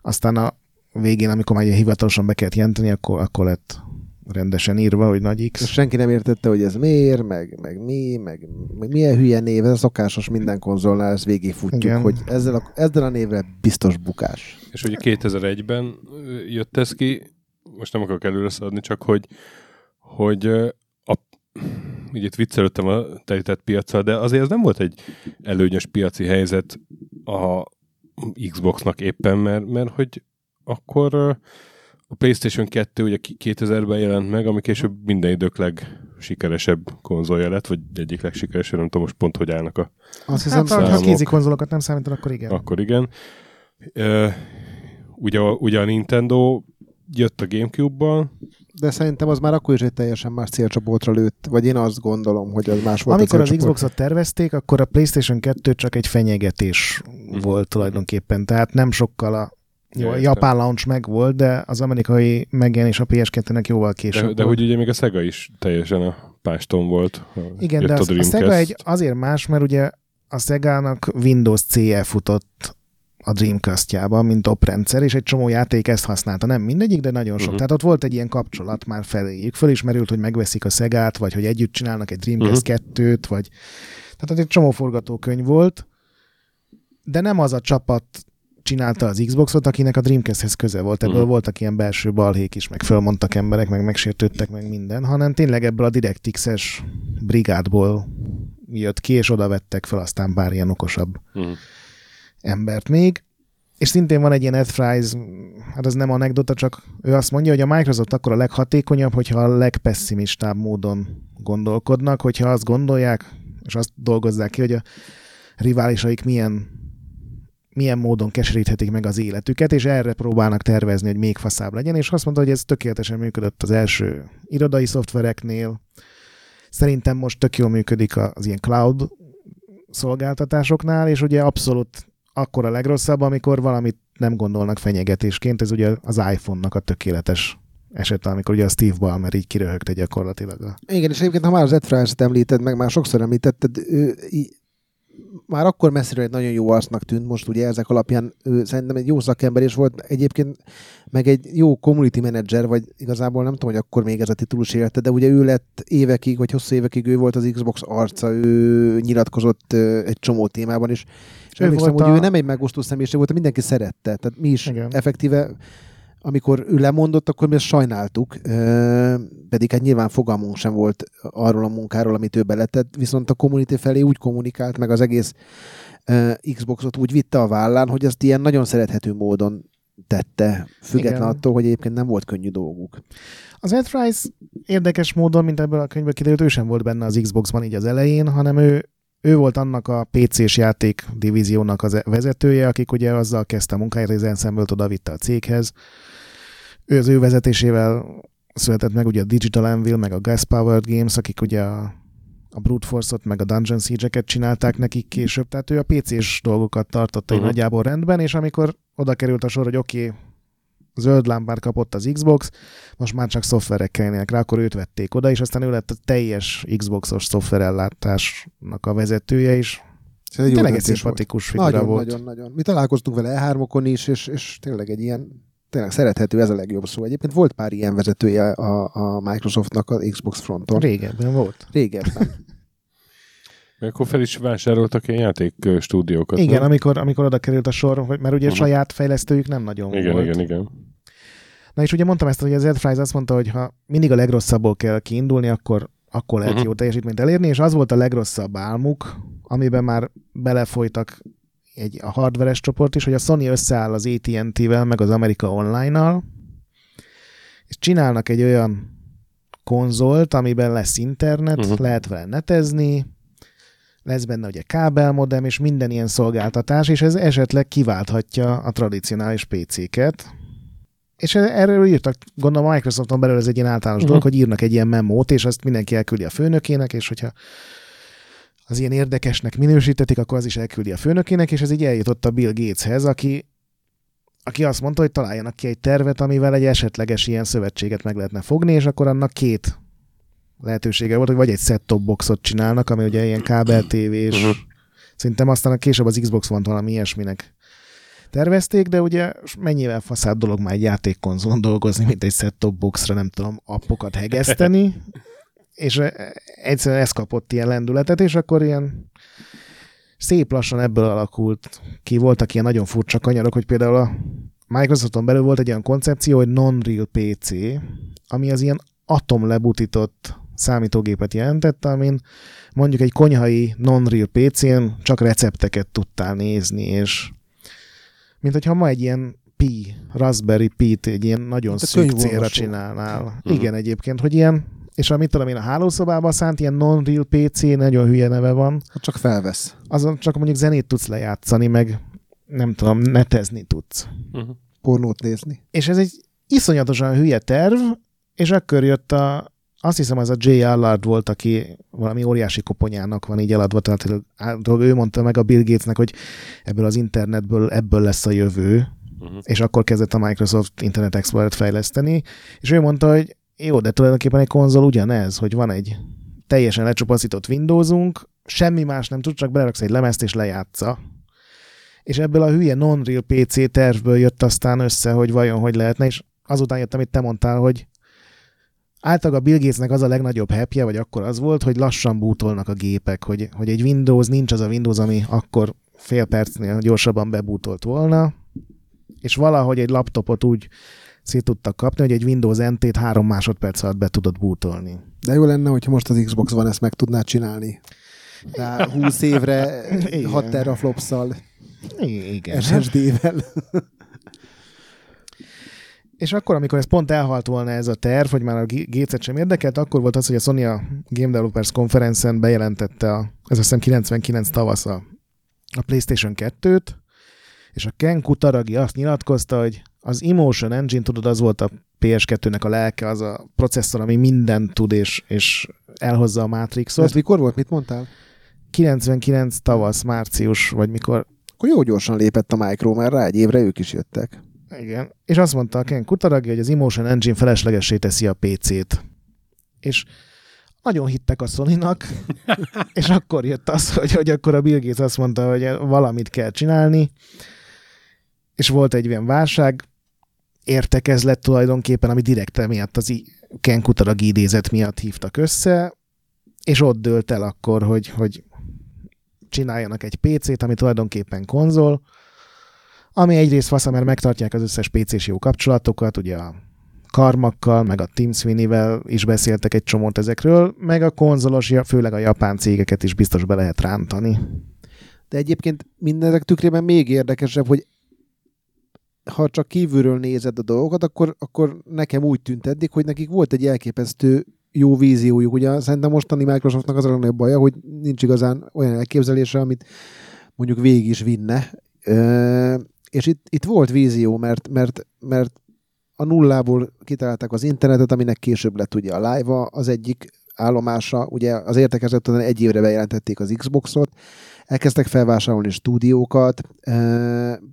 aztán a végén, amikor már hivatalosan be kellett jelenteni, akkor, akkor lett rendesen írva, hogy nagy X. Senki nem értette, hogy ez miért, meg, meg mi, meg, meg milyen hülye név, ez a szokásos minden konzolnál, ezt végigfutjuk, Igen. hogy ezzel a, ezzel a névre biztos bukás. És ugye 2001-ben jött ez ki, most nem akarok előre szaladni, csak hogy, hogy a, így itt viccelődtem a terített piacsal, de azért ez nem volt egy előnyös piaci helyzet a Xboxnak éppen, mert, mert hogy akkor a PlayStation 2 ugye 2000-ben jelent meg, ami később minden idők legsikeresebb konzolja lett, vagy egyik legsikeresebb, nem tudom most pont, hogy állnak a Azt hiszem, hát, ha kézi konzolokat nem számítanak, akkor igen. Akkor igen. Uh, ugye, ugye a Nintendo jött a Gamecube-bal, de szerintem az már akkor is egy teljesen más célcsoportra lőtt, vagy én azt gondolom, hogy az más volt Amikor az Xboxot tervezték, akkor a PlayStation 2 csak egy fenyegetés mm. volt tulajdonképpen, tehát nem sokkal a jó, a japán launch meg volt, de az amerikai megjelenés a PS2-nek jóval később De, de hogy ugye még a Sega is teljesen a páston volt. Igen, de a, a Sega egy azért más, mert ugye a Sega-nak Windows CE futott a Dreamcast-jában, mint oprendszer, és egy csomó játék ezt használta. Nem mindegyik, de nagyon sok. Uh-huh. Tehát ott volt egy ilyen kapcsolat már feléjük. Fölismerült, hogy megveszik a Szegát, vagy hogy együtt csinálnak egy Dreamcast uh-huh. 2-t, vagy... Tehát ott egy csomó forgatókönyv volt, de nem az a csapat csinálta az Xboxot, akinek a Dreamcasthez köze volt. Ebből uh-huh. voltak ilyen belső balhék is, meg fölmondtak emberek, meg megsértődtek, meg minden, hanem tényleg ebből a DirectX-es brigádból jött ki, és oda vettek fel aztán pár ilyen okosabb uh-huh embert még, és szintén van egy ilyen Ed Fries, hát ez nem anekdota, csak ő azt mondja, hogy a Microsoft akkor a leghatékonyabb, hogyha a legpesszimistább módon gondolkodnak, hogyha azt gondolják, és azt dolgozzák ki, hogy a riválisaik milyen milyen módon keseríthetik meg az életüket, és erre próbálnak tervezni, hogy még faszább legyen, és azt mondta, hogy ez tökéletesen működött az első irodai szoftvereknél. Szerintem most tök jól működik az ilyen cloud szolgáltatásoknál, és ugye abszolút akkor a legrosszabb, amikor valamit nem gondolnak fenyegetésként, ez ugye az iPhone-nak a tökéletes eset, amikor ugye a Steve Ballmer így kiröhögte gyakorlatilag. A... Igen, és egyébként ha már az Ed France-t említed, meg már sokszor említetted, ő, már akkor messziről egy nagyon jó arcnak tűnt, most ugye ezek alapján ő szerintem egy jó szakember is volt, egyébként meg egy jó community manager, vagy igazából nem tudom, hogy akkor még ez a titulus élte, de ugye ő lett évekig, vagy hosszú évekig ő volt az Xbox arca, ő nyilatkozott egy csomó témában is, és ő emlékszem, hogy a... ő nem egy megosztó személyiség volt, mindenki szerette, tehát mi is Igen. effektíve amikor ő lemondott, akkor mi ezt sajnáltuk, pedig hát nyilván fogalmunk sem volt arról a munkáról, amit ő beletett, viszont a community felé úgy kommunikált, meg az egész Xboxot úgy vitte a vállán, hogy ezt ilyen nagyon szerethető módon tette, független Igen. attól, hogy egyébként nem volt könnyű dolguk. Az Ed Fries érdekes módon, mint ebből a könyvből kiderült, ő sem volt benne az Xboxban így az elején, hanem ő ő volt annak a PC-s játék divíziónak az vezetője, akik ugye azzal kezdte a munkáját, hogy az ensemble oda vitte a céghez. Ő az ő vezetésével született meg ugye a Digital Anvil, meg a Gas Powered Games, akik ugye a, a Brute Force-ot, meg a Dungeon Siege-eket csinálták nekik később, tehát ő a PC-s dolgokat tartotta uh-huh. nagyjából rendben, és amikor oda került a sor, hogy oké, okay, zöld lámpát kapott az Xbox, most már csak szoftverek kellene rá, akkor őt vették oda, és aztán ő lett a teljes Xboxos szoftverellátásnak a vezetője is. Ez egy tényleg egy szimpatikus figura nagyon, volt. Nagyon, nagyon. Mi találkoztunk vele E3-okon is, és, és tényleg egy ilyen tényleg szerethető, ez a legjobb szó. Egyébként volt pár ilyen vezetője a, a Microsoftnak a Xbox fronton. Régebben volt. Régebben. Mert akkor fel is vásároltak ilyen játék ö, stúdiókat. Igen, nem? amikor, amikor oda került a sor, hogy, mert ugye Aha. saját fejlesztőjük nem nagyon igen, volt. igen, igen. Na és ugye mondtam ezt, hogy az Ed Fries azt mondta, hogy ha mindig a legrosszabbból kell kiindulni, akkor, akkor lehet Mhm. jó teljesítményt elérni, és az volt a legrosszabb álmuk, amiben már belefolytak egy, a hardveres csoport is, hogy a Sony összeáll az AT&T-vel, meg az America Online-nal, és csinálnak egy olyan konzolt, amiben lesz internet, uh-huh. lehet vele netezni, lesz benne ugye kábelmodem, és minden ilyen szolgáltatás, és ez esetleg kiválthatja a tradicionális PC-ket. És erről írtak, gondolom a Microsofton belül ez egy ilyen általános Mhm. uh-huh. dolog, hogy írnak egy ilyen memót, és azt mindenki elküldi a főnökének, és hogyha az ilyen érdekesnek minősítetik, akkor az is elküldi a főnökének, és ez így eljutott a Bill Gateshez, aki, aki azt mondta, hogy találjanak ki egy tervet, amivel egy esetleges ilyen szövetséget meg lehetne fogni, és akkor annak két lehetősége volt, hogy vagy egy set-top boxot csinálnak, ami ugye ilyen kábel tévés, Mhm. uh-huh. szerintem aztán később az Xbox van valami ilyesminek tervezték, de ugye mennyivel faszább dolog már egy játékkonzolon dolgozni, mint egy set-top boxra, nem tudom, appokat hegeszteni, és eh, egyszerűen ez kapott ilyen lendületet, és akkor ilyen szép lassan ebből alakult ki. Voltak ilyen nagyon furcsa kanyarok, hogy például a Microsofton belül volt egy olyan koncepció, hogy non-real PC, ami az ilyen atomlebutított számítógépet jelentett, amin mondjuk egy konyhai non-real PC-n csak recepteket tudtál nézni, és mint hogyha ma egy ilyen Pi, Raspberry Pi-t egy ilyen nagyon a szűk célra csinálnál. Uh-huh. Igen, egyébként, hogy ilyen, és amit tudom én a hálószobában szánt, ilyen non-real PC, nagyon hülye neve van, Hát csak felvesz. azon csak mondjuk zenét tudsz lejátszani, meg nem tudom, netezni tudsz. Uh-huh. Pornót nézni. És ez egy iszonyatosan hülye terv, és akkor jött a, azt hiszem az a J. Allard volt, aki valami óriási koponyának van így eladva, tehát ő mondta meg a Bill Gatesnek, hogy ebből az internetből ebből lesz a jövő, Uh-huh. és akkor kezdett a Microsoft Internet Explorer-t fejleszteni, és ő mondta, hogy jó, de tulajdonképpen egy konzol ugyanez, hogy van egy teljesen lecsupaszított Windowsunk, semmi más nem tud, csak beleraksz egy lemezt és lejátsza. És ebből a hülye non-real PC tervből jött aztán össze, hogy vajon hogy lehetne, és azután jött, amit te mondtál, hogy általában a Bill Gatesnek az a legnagyobb happy vagy akkor az volt, hogy lassan bútolnak a gépek, hogy, hogy egy Windows nincs az a Windows, ami akkor fél percnél gyorsabban bebútolt volna, és valahogy egy laptopot úgy szét tudtak kapni, hogy egy Windows NT-t három másodperc alatt be tudod bútolni. De jó lenne, hogyha most az Xbox van ezt meg tudná csinálni. De 20 évre Igen. 6 teraflopszal, Igen. SSD-vel. És akkor, amikor ez pont elhalt volna ez a terv, hogy már a Gates-et sem érdekelt, akkor volt az, hogy a Sony a Game Developers Conference-en bejelentette, a, ez azt hiszem 99 tavasz a, a PlayStation 2-t, és a Ken Kutaragi azt nyilatkozta, hogy az Emotion Engine, tudod, az volt a PS2-nek a lelke, az a processzor, ami mindent tud, és, és elhozza a Matrixot. Ez mikor volt? Mit mondtál? 99 tavasz, március, vagy mikor Akkor jó gyorsan lépett a Micro, mert rá egy évre ők is jöttek. Igen. És azt mondta a Ken Kutaragi, hogy az Emotion Engine feleslegessé teszi a PC-t. És nagyon hittek a sony és akkor jött az, hogy, hogy akkor a Bill Gates azt mondta, hogy valamit kell csinálni, és volt egy ilyen válság, értekezlet tulajdonképpen, ami direkt emiatt az i- Ken Kutaragi idézet miatt hívtak össze, és ott dőlt el akkor, hogy, hogy csináljanak egy PC-t, ami tulajdonképpen konzol, ami egyrészt fasz, mert megtartják az összes PC-s jó kapcsolatokat, ugye a Karmakkal, meg a Tim Sweeney-vel is beszéltek egy csomót ezekről, meg a konzolos, főleg a japán cégeket is biztos be lehet rántani. De egyébként mindezek tükrében még érdekesebb, hogy ha csak kívülről nézed a dolgokat, akkor, akkor nekem úgy tűnt eddig, hogy nekik volt egy elképesztő jó víziójuk. Ugye szerintem mostani Microsoftnak az a legnagyobb baja, hogy nincs igazán olyan elképzelése, amit mondjuk végig is vinne. És itt, itt volt vízió, mert, mert, mert a nullából kitalálták az internetet, aminek később lett ugye a live az egyik állomása, ugye az értekezett után egy évre bejelentették az Xboxot, elkezdtek felvásárolni stúdiókat,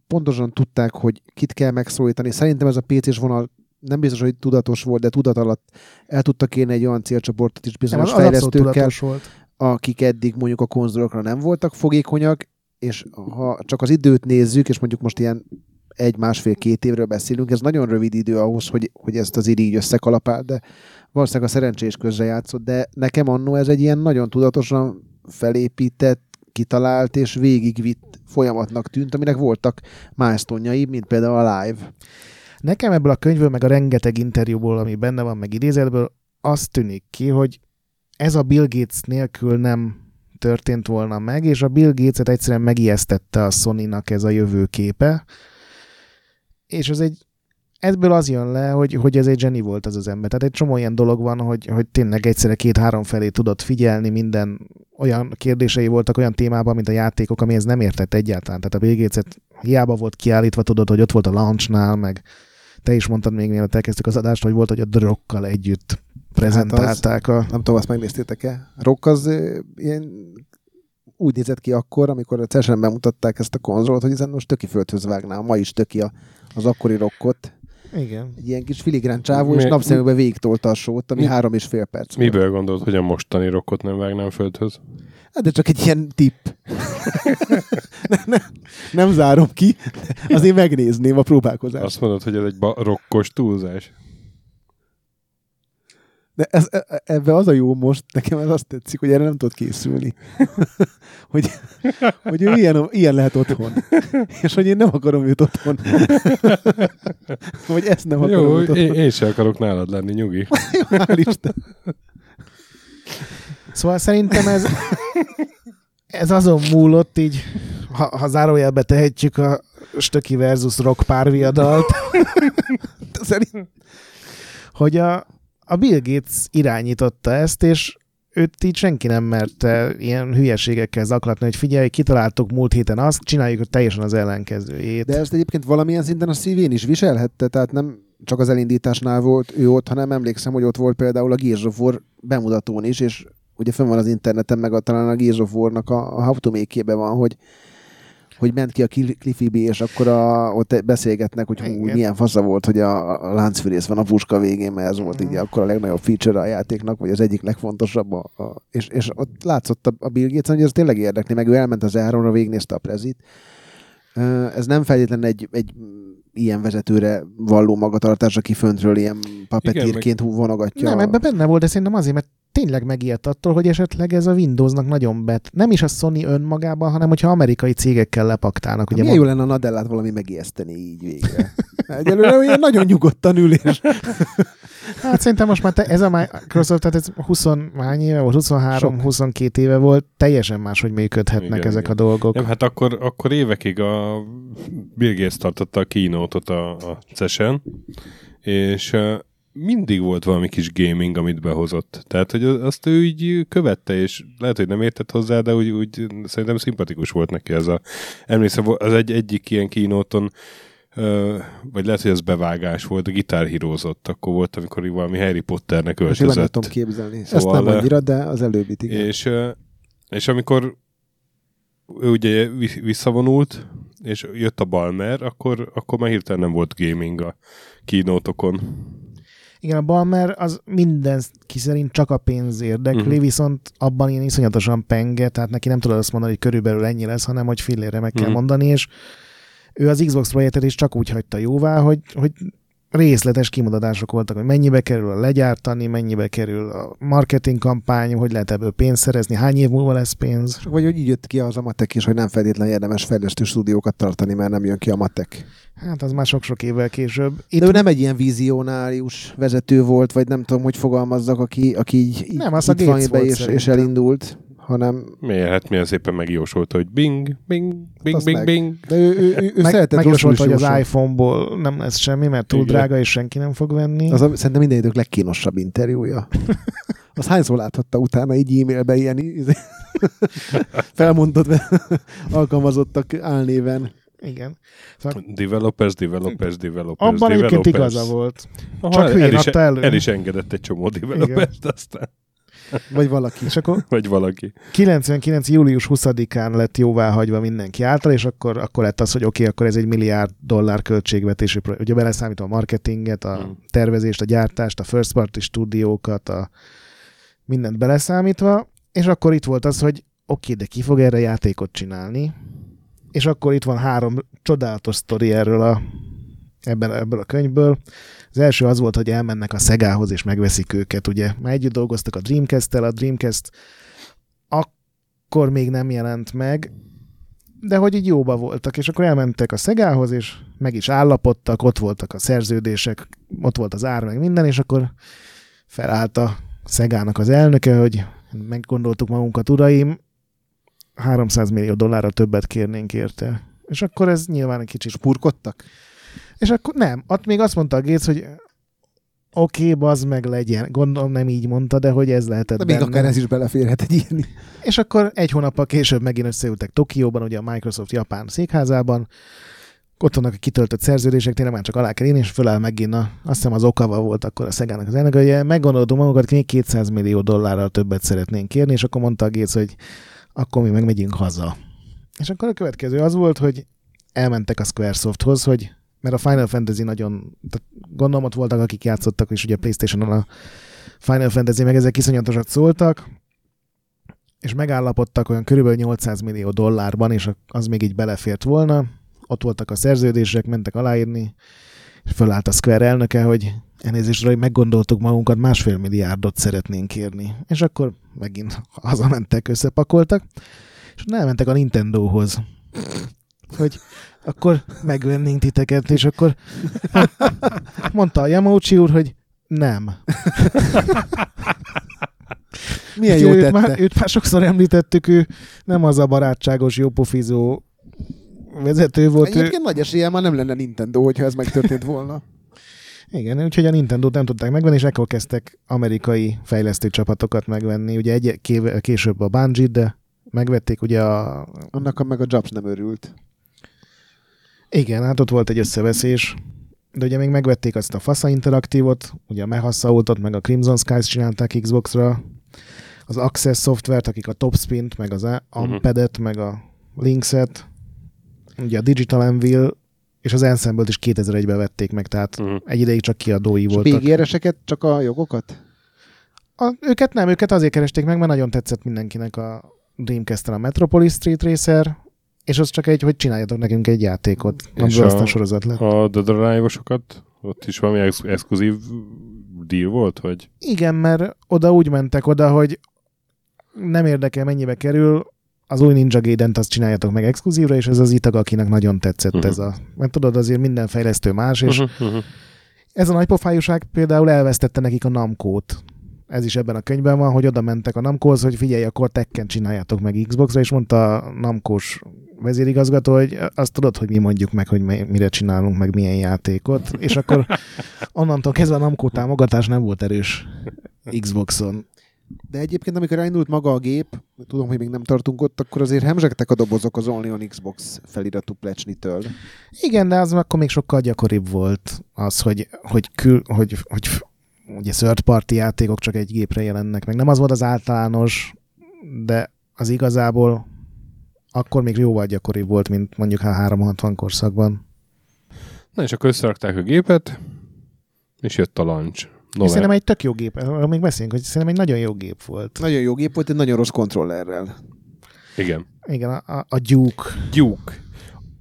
pontosan tudták, hogy kit kell megszólítani. Szerintem ez a PC-s vonal nem biztos, hogy tudatos volt, de tudat alatt el tudtak érni egy olyan célcsoportot is Nem, bizonyos abszolút fejlesztőkkel, volt. akik eddig mondjuk a konzolokra nem voltak fogékonyak, és ha csak az időt nézzük, és mondjuk most ilyen egy-másfél-két évről beszélünk, ez nagyon rövid idő ahhoz, hogy, hogy ezt az így összekalapál, de valószínűleg a szerencsés közre játszott, de nekem annó ez egy ilyen nagyon tudatosan felépített, kitalált és végigvitt folyamatnak tűnt, aminek voltak milestone mint például a live. Nekem ebből a könyvből, meg a rengeteg interjúból, ami benne van, meg idézetből, az tűnik ki, hogy ez a Bill Gates nélkül nem történt volna meg, és a Bill Gates-et egyszerűen megijesztette a Sony-nak ez a jövőképe, és ez egy ebből az jön le, hogy, hogy ez egy zseni volt az az ember. Tehát egy csomó ilyen dolog van, hogy, hogy tényleg egyszerre két-három felé tudott figyelni, minden olyan kérdései voltak olyan témában, mint a játékok, amihez nem értett egyáltalán. Tehát a Bill Gates-et hiába volt kiállítva, tudod, hogy ott volt a launchnál, meg te is mondtad még mielőtt elkezdtük az adást, hogy volt, hogy a drokkal együtt prezentálták hát az, a... Nem tudom, azt megnéztétek-e? Rock az ilyen úgy nézett ki akkor, amikor a CES-en bemutatták ezt a konzolt, hogy ezen most töki földhöz vágná. Ma is töki a, az akkori rockot. Igen. Egy ilyen kis filigrán csávó, Mi, és napszeműbe végigtolta a sót, ami mi, három és fél perc Miből volt. gondolod, hogy a mostani rockot nem vágnám földhöz? Hát de csak egy ilyen tipp. nem, nem, nem zárom ki, azért megnézném a próbálkozást. Azt mondod, hogy ez egy rokkos túlzás? De ez, e, e, ebbe az a jó most, nekem ez azt tetszik, hogy erre nem tudod készülni. hogy, hogy ő ilyen, ilyen lehet otthon. És hogy én nem akarom őt otthon. vagy ezt nem akarom Jó, otthon. Én, én sem akarok nálad lenni, nyugi. Hál' Isten. Szóval szerintem ez, ez azon múlott így, ha, ha zárójelbe tehetjük a Stöki versus Rock párviadalt, szerint, hogy a, a Bill Gates irányította ezt, és őt így senki nem merte ilyen hülyeségekkel zaklatni, hogy figyelj, kitaláltuk múlt héten azt, csináljuk teljesen az ellenkezőjét. De ezt egyébként valamilyen szinten a szívén is viselhette, tehát nem csak az elindításnál volt ő ott, hanem emlékszem, hogy ott volt például a Gears of War bemutatón is, és ugye fönn van az interneten, meg a, talán a Gears of War-nak a, a to van, hogy hogy ment ki a Cliffy és akkor a, ott beszélgetnek, hogy hú, milyen fasza volt, hogy a, a láncfűrész van a puska végén, mert ez volt így mhm. akkor a legnagyobb feature a játéknak, vagy az egyik legfontosabb. A, a, és, és ott látszott a, a Bill Gates, hogy ez tényleg érdekli, meg ő elment az Áronra, végignézte a prezit. Ez nem feltétlenül egy, egy ilyen vezetőre valló magatartás, aki föntről ilyen papetírként meg... vonogatja. Nem, ebben benne volt, de szerintem azért, mert tényleg megijedt attól, hogy esetleg ez a Windowsnak nagyon bet. Nem is a Sony önmagában, hanem hogyha amerikai cégekkel lepaktálnak. Ugye milyen mond... jó lenne a Nadellát valami megijeszteni így végre. Egyelőre olyan nagyon nyugodtan ül, és... Hát szerintem most már te, ez a Microsoft, tehát ez 20 hány éve volt, 23, 22 éve volt, teljesen máshogy működhetnek igen, ezek igen. a dolgok. Nem, hát akkor, akkor évekig a Bill Gates tartotta a kínótot a, a CES-en, és mindig volt valami kis gaming, amit behozott. Tehát, hogy azt ő így követte, és lehet, hogy nem értett hozzá, de úgy, úgy szerintem szimpatikus volt neki ez a... Emlékszem, az egy, egyik ilyen kínóton vagy lehet, hogy ez bevágás volt, a gitárhírózott, akkor volt, amikor valami Harry Potternek öltözött. Most tudom képzelni. Szóval, Ezt nem annyira, de az előbbit igen. És, és amikor ő ugye visszavonult, és jött a Balmer, akkor, akkor már hirtelen nem volt gaming a kínótokon. Igen, a Balmer az minden szerint csak a pénz érdekli, uh-huh. viszont abban ilyen iszonyatosan penge, tehát neki nem tudod azt mondani, hogy körülbelül ennyi lesz, hanem hogy fillére meg kell uh-huh. mondani, és ő az Xbox projektet is csak úgy hagyta jóvá, hogy, hogy részletes kimutatások voltak, hogy mennyibe kerül a legyártani, mennyibe kerül a marketing kampány, hogy lehet ebből pénzt szerezni, hány év múlva lesz pénz. Vagy hogy így jött ki az a matek is, hogy nem feltétlenül érdemes fejlesztő stúdiókat tartani, mert nem jön ki a matek. Hát az már sok-sok évvel később. Itt... De ő nem egy ilyen vizionárius vezető volt, vagy nem tudom, hogy fogalmazzak, aki, aki így nem, az itt a van be és, és elindult hanem... Miért? Hát milyen szépen megjósolta, hogy bing, bing, bing, bing, bing. De ő, ő, ő, ő Meg, szeretett megjósolta, hogy az iPhone-ból nem lesz semmi, mert túl Igen. drága, és senki nem fog venni. Az a, szerintem minden idők legkínosabb interjúja. Az hányszor láthatta utána így e-mailbe ilyen felmondott alkalmazottak álnéven. Igen. Szóval... Developers, developers, developers, Abban egyébként igaza volt. Aha, Csak el, el, is, elő. el is engedett egy csomó developert, aztán... Vagy valaki. És akkor Vagy valaki. 99. július 20-án lett jóvá hagyva mindenki által, és akkor, akkor lett az, hogy oké, okay, akkor ez egy milliárd dollár költségvetési projekt. Ugye beleszámítom a marketinget, a hmm. tervezést, a gyártást, a first party stúdiókat, a mindent beleszámítva, és akkor itt volt az, hogy oké, okay, de ki fog erre játékot csinálni? És akkor itt van három csodálatos sztori erről a, ebben, ebből a könyvből. Az első az volt, hogy elmennek a Szegához és megveszik őket, ugye. Már együtt dolgoztak a Dreamcast-tel, a Dreamcast akkor még nem jelent meg, de hogy így jóba voltak, és akkor elmentek a Szegához, és meg is állapodtak, ott voltak a szerződések, ott volt az ár, meg minden, és akkor felállt a Szegának az elnöke, hogy meggondoltuk magunkat, uraim, 300 millió dollárra többet kérnénk érte. És akkor ez nyilván egy kicsit... Spurkodtak? És akkor nem, ott még azt mondta a Gates, hogy oké, okay, bazd meg legyen. Gondolom nem így mondta, de hogy ez lehetett De még benne. akár ez is beleférhet egy ilyen. És akkor egy hónappal később megint összeültek Tokióban, ugye a Microsoft Japán székházában, ott vannak a kitöltött szerződések, tényleg már csak alá kell írni, és föláll megint a, azt hiszem az Okawa volt akkor a Szegának az elnök, hogy meggondoltunk magunkat, még 200 millió dollárral többet szeretnénk kérni, és akkor mondta a Gates, hogy akkor mi meg megyünk haza. És akkor a következő az volt, hogy elmentek a Squaresofthoz, hogy mert a Final Fantasy nagyon, tehát gondolom ott voltak, akik játszottak, és ugye Playstation-on a Final Fantasy, meg ezek iszonyatosat szóltak, és megállapodtak olyan körülbelül 800 millió dollárban, és az még így belefért volna. Ott voltak a szerződések, mentek aláírni, és fölállt a Square elnöke, hogy elnézést, hogy meggondoltuk magunkat, másfél milliárdot szeretnénk kérni. És akkor megint hazamentek, összepakoltak, és elmentek a Nintendohoz, hogy akkor megvennénk titeket, és akkor mondta a Yamauchi úr, hogy nem. Milyen jó őt tette. már, őt már sokszor említettük, ő nem az a barátságos, jópofizó vezető volt. Ő, Egyébként nagy esélye már nem lenne Nintendo, hogyha ez megtörtént volna. igen, úgyhogy a Nintendo-t nem tudták megvenni, és ekkor kezdtek amerikai fejlesztő csapatokat megvenni. Ugye egy később a Bungie, de megvették ugye a... Annak a meg a Jobs nem örült. Igen, hát ott volt egy összeveszés, de ugye még megvették azt a Fasa Interaktívot, ugye a Mehasaultot, meg a Crimson Skies csinálták Xbox-ra, az Access szoftvert, akik a Topspin-t, meg az Amped-et, meg a Linkset, ugye a Digital Anvil, és az Ensemble-t is 2001-ben vették meg, tehát Mhm. egy ideig csak kiadói És a voltak. BGR-eseket csak a jogokat? A, őket nem, őket azért keresték meg, mert nagyon tetszett mindenkinek a Dreamcast-en a Metropolis Street Racer, és az csak egy, hogy csináljatok nekünk egy játékot, amiből a- aztán sorozat lett. A Dead Arrive-osokat, ott is valami ex- exkluzív deal volt, vagy? Igen, mert oda úgy mentek oda, hogy nem érdekel mennyibe kerül, az új Ninja Gaiden-t azt csináljatok meg exkluzívra, és ez az Itagakinak nagyon tetszett Mhm. ez a... Mert tudod, azért minden fejlesztő más, és Uh-huh, uh-huh. ez a nagypofájúság például elvesztette nekik a Namco-t. Ez is ebben a könyvben van, hogy oda mentek a Namco-hoz, hogy figyelj, akkor Tekken csináljátok meg Xbox-ra, és mondta a Namco-s vezérigazgató, hogy azt tudod, hogy mi mondjuk meg, hogy mi- mire csinálunk meg milyen játékot, és akkor onnantól kezdve a Namco támogatás nem volt erős Xboxon. De egyébként, amikor elindult maga a gép, tudom, hogy még nem tartunk ott, akkor azért hemzsegtek a dobozok az Only on Xbox feliratú plecsnitől. Igen, de az akkor még sokkal gyakoribb volt az, hogy, hogy, kül, hogy, hogy ugye third party játékok csak egy gépre jelennek meg. Nem az volt az általános, de az igazából akkor még jóval gyakoribb volt, mint mondjuk a 360 korszakban. Na és akkor összerakták a gépet, és jött a launch. És November. szerintem egy tök jó gép, arról még beszélünk, hogy szerintem egy nagyon jó gép volt. Nagyon jó gép volt, egy nagyon rossz kontrollerrel. Igen. Igen, a, a, a Duke. Duke.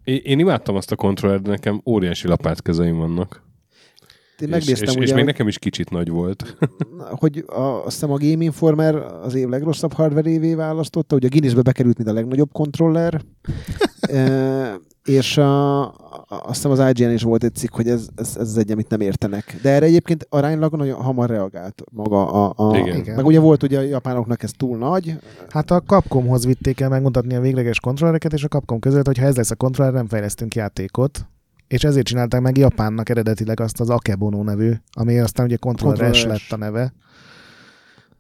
Én, én imádtam azt a kontrollert, de nekem óriási lapátkezeim vannak. Én És, megnéztem és, ugye, és még hogy, nekem is kicsit nagy volt. hogy a, azt hiszem a Game Informer az év legrosszabb hardware évé választotta, ugye a Guinnessbe bekerült, mint a legnagyobb kontroller, e, és a, azt hiszem az IGN is volt egy cikk, hogy ez, ez, ez az egy, amit nem értenek. De erre egyébként aránylag nagyon hamar reagált maga a... a. Igen. Meg ugye volt ugye a japánoknak ez túl nagy, Hát a Capcomhoz vitték el megmutatni a végleges kontrollereket, és a Capcom között, hogy ha ez lesz a kontroller, nem fejlesztünk játékot. És ezért csinálták meg Japánnak eredetileg azt az Akebono nevű, ami aztán ugye Controller S lett a neve.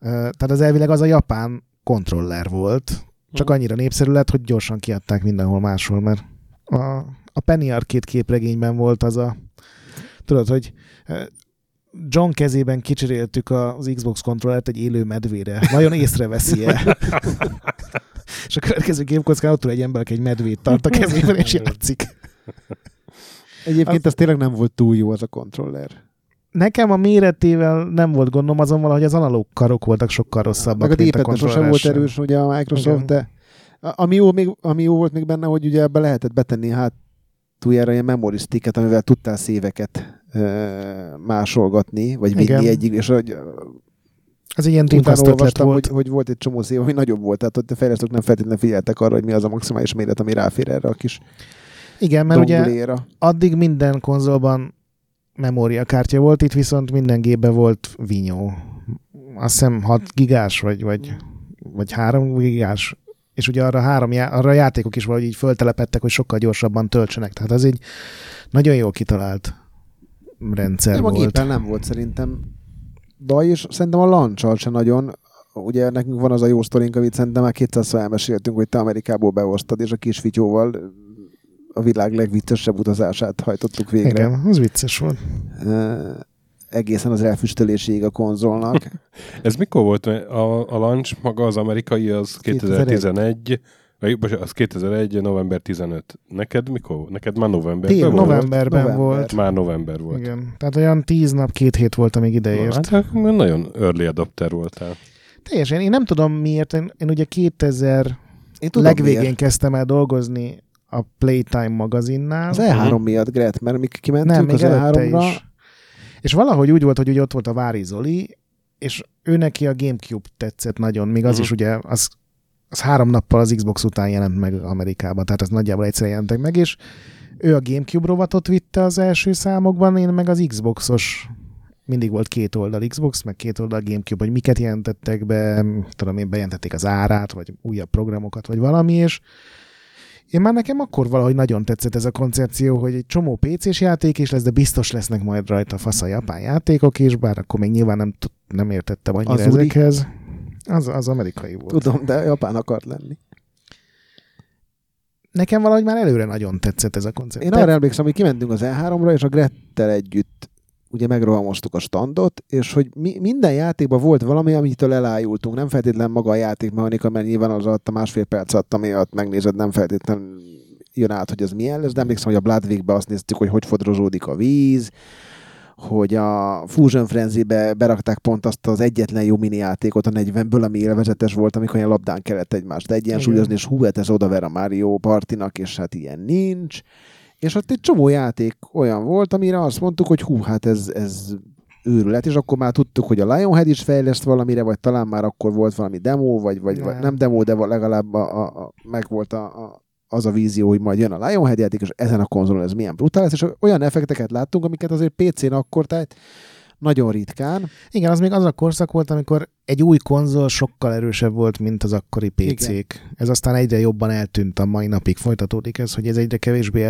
Tehát az elvileg az a japán kontroller volt, csak annyira népszerű lett, hogy gyorsan kiadták mindenhol máshol, mert a, a Penny Arcade képregényben volt az a, tudod, hogy John kezében kicseréltük az Xbox kontrollert egy élő medvére. Nagyon észreveszi-e? és a következő gépkockán ott egy ember, aki egy medvét tart a kezében, és játszik. Egyébként ez tényleg nem volt túl jó az a kontroller. Nekem a méretével nem volt gondom, azon valahogy az analóg karok voltak sokkal rosszabbak, Meg a mint a D-pad sosem volt erős ugye a Microsoft, Igen. de ami jó, még, ami jó volt még benne, hogy ugye ebbe lehetett betenni hát túljára ilyen memory sticket, amivel tudtál széveket ö, másolgatni, vagy vinni Igen. egyik, és hogy egy ilyen utána olvastam, volt. hogy, hogy volt egy csomó szív, ami nagyobb volt, tehát ott a fejlesztők nem feltétlenül figyeltek arra, hogy mi az a maximális méret, ami ráfér erre a kis Igen, mert ugye donguléra. addig minden konzolban memóriakártya volt, itt viszont minden gépben volt vinyó. Azt hiszem 6 gigás, vagy, vagy, vagy 3 gigás, és ugye arra, három já- arra a játékok is valahogy így föltelepettek, hogy sokkal gyorsabban töltsenek. Tehát az egy nagyon jól kitalált rendszer Nem, a volt. gépen nem volt szerintem baj, és szerintem a launch se nagyon. Ugye nekünk van az a jó sztorink, amit szerintem már 200 elmeséltünk, hogy te Amerikából behoztad, és a kis fityóval a világ legviccesebb utazását hajtottuk végre. Igen, az vicces volt. Uh, egészen az elfüstöléséig a konzolnak. Ez mikor volt? A, a launch maga az amerikai az 2011, vagy bocsánat, az 2001. november 15. Neked mikor? Neked már novemberben Tél, volt? Novemberben November. volt. Már november volt. Igen. Tehát olyan tíz nap, két hét volt, amíg ideért. Hát akkor nagyon early adopter voltál. Teljesen. Én nem tudom miért. Én, én ugye 2000 Én tudom legvégén miért. kezdtem el dolgozni a Playtime magazinnál. Az E3 miatt, Gret, mert mi kimentünk nem, még az előtte E3-ra, is. És valahogy úgy volt, hogy ugye ott volt a Vári Zoli, és ő neki a Gamecube tetszett nagyon, még az Mhm. is ugye, az, az három nappal az Xbox után jelent meg Amerikában, tehát az nagyjából egyszer jelentek meg, és ő a Gamecube rovatot vitte az első számokban, én meg az Xboxos mindig volt két oldal Xbox, meg két oldal Gamecube, hogy miket jelentettek be, tudom én, bejelentették az árát, vagy újabb programokat, vagy valami, és én már nekem akkor valahogy nagyon tetszett ez a koncepció, hogy egy csomó PC-s játék is lesz, de biztos lesznek majd rajta fasz a japán játékok is, bár akkor még nyilván nem, nem értettem annyira Az ezekhez. Az, az amerikai volt. tudom, de Japán akart lenni. Nekem valahogy már előre nagyon tetszett ez a koncepció. Én arra emlékszem, hogy kimentünk az E3-ra, és a Grettel együtt ugye megrohamoztuk a standot, és hogy mi, minden játékban volt valami, amitől elájultunk. Nem feltétlen maga a játékmechanika, mert nyilván az alatt a másfél perc alatt, ami alatt megnézed, nem feltétlen jön át, hogy ez milyen lesz, de emlékszem, hogy a Bloodwig-be azt néztük, hogy hogy fodrozódik a víz, hogy a Fusion Frenzy-be berakták pont azt az egyetlen jó mini játékot a 40-ből, ami élvezetes volt, amikor ilyen labdán kellett egymást egyensúlyozni, és hú, hát ez odaver a Mario Partinak, és hát ilyen nincs. És ott egy csomó játék olyan volt, amire azt mondtuk, hogy hú, hát ez, ez őrület, és akkor már tudtuk, hogy a Lionhead is fejleszt valamire, vagy talán már akkor volt valami demo, vagy, vagy, vagy Nem. nem demo, de legalább a, a, a, meg volt a, a, az a vízió, hogy majd jön a Lionhead játék, és ezen a konzolon ez milyen brutális, és olyan effekteket láttunk, amiket azért PC-n akkor, tehát nagyon ritkán. Igen, az még az a korszak volt, amikor egy új konzol sokkal erősebb volt, mint az akkori PC-k. Igen. Ez aztán egyre jobban eltűnt a mai napig. Folytatódik ez, hogy ez egyre kevésbé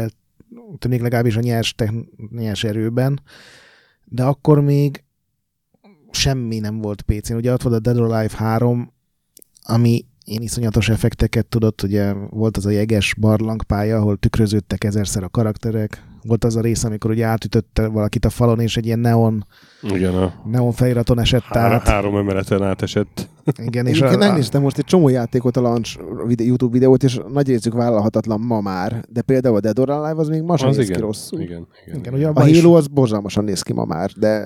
eltűnik legalábbis a nyers, techn- nyers erőben. De akkor még semmi nem volt PC-n. Ugye ott volt a Dead or Alive 3, ami én iszonyatos effekteket tudott, ugye volt az a jeges barlangpálya, ahol tükröződtek ezerszer a karakterek, volt az a rész, amikor ugye átütötte valakit a falon, és egy ilyen neon, Igen, a neon feliraton esett há- át. három emeleten átesett. Igen, és a, megnéztem most egy csomó játékot, a launch videó, YouTube videót, és nagy részük vállalhatatlan ma már, de például a Dead or Alive az még ma sem Az néz ki igen. rosszul. Igen, igen. igen, ugye A Halo az borzalmasan néz ki ma már, de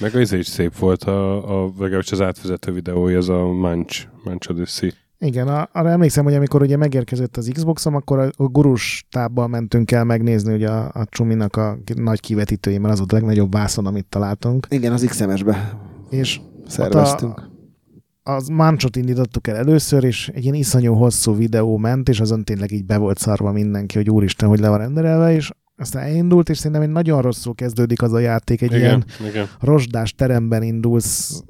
Meg az is szép volt, a, a, legalábbis az átvezető videója, ez a Manch, Manch Odyssey. Igen, a, arra emlékszem, hogy amikor ugye megérkezett az Xboxom, akkor a, a gurus tábbal mentünk el megnézni ugye a, a Csuminak a nagy kivetítői, mert az volt a legnagyobb vászon, amit találtunk. igen, az XMS-be És szerveztünk. az Mancsot indítottuk el először, és egy ilyen iszonyú hosszú videó ment, és azon tényleg így be volt szarva mindenki, hogy úristen, hogy le van rendelve, és aztán elindult, és szerintem egy nagyon rosszul kezdődik az a játék, egy Igen, ilyen igen. rozsdás teremben indulsz.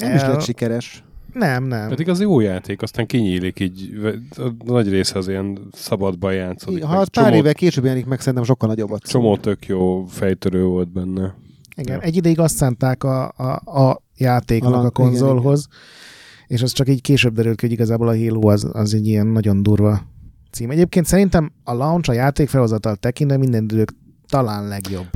Nem is el- lett sikeres. Nem, nem. Pedig az jó játék, aztán kinyílik így, a nagy része az ilyen szabadban játszódik. Ha az pár csomó, évvel később jelenik meg, szerintem sokkal nagyobbat. csomó tök jó fejtörő volt benne. Igen, Ja. egy ideig azt szánták a, a, a játéknak Alan- a konzolhoz, és az csak így később derült ki, hogy igazából a Halo az, az egy ilyen nagyon durva cím. Egyébként szerintem a launch, a játék felhozatal tekintve minden idők talán legjobb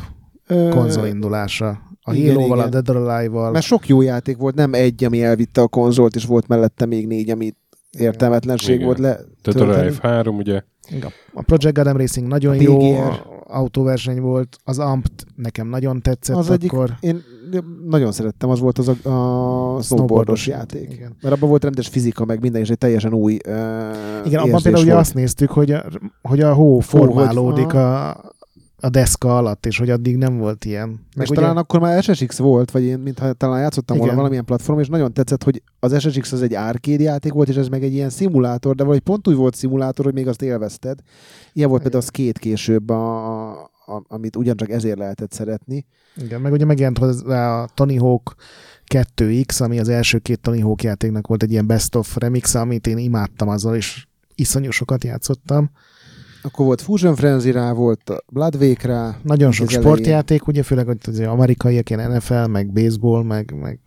konzolindulása. A igen, Halo-val, a. Dead or Alive-val. Mert sok jó játék volt, nem egy, ami elvitte a konzolt, és volt mellette még négy, ami értelmetlenség Igen. volt le. Tehát a tölteni. Life 3, ugye? Igen. A Project Gotham Racing nagyon A jó PGR. autóverseny volt, az Ampt nekem nagyon tetszett Az egyik- akkor. Én nagyon szerettem, az volt az a, a snowboardos játék. Igen. Mert abban volt rendes fizika, meg minden, és egy teljesen új uh, Igen, abban például ugye azt néztük, hogy a, hogy a hó formálódik hogy- a, a deszka alatt, és hogy addig nem volt ilyen. Meg és talán akkor már SSX volt, vagy én mintha talán játszottam volna valamilyen platform, és nagyon tetszett, hogy az SSX az egy arcade játék volt, és ez meg egy ilyen szimulátor, de vagy pont úgy volt szimulátor, hogy még azt élvezted. Ilyen volt például az két később, a, a, amit ugyancsak ezért lehetett szeretni. Igen, meg ugye megjelent hozzá a Tony Hawk 2X, ami az első két Tony Hawk játéknak volt egy ilyen best of remix, amit én imádtam azzal, és iszonyú sokat játszottam. Akkor volt Fusion Frenzy rá, volt Blood Wake rá. Nagyon sok sportjáték, elején. ugye főleg az amerikaiak, ilyen NFL, meg baseball, meg, meg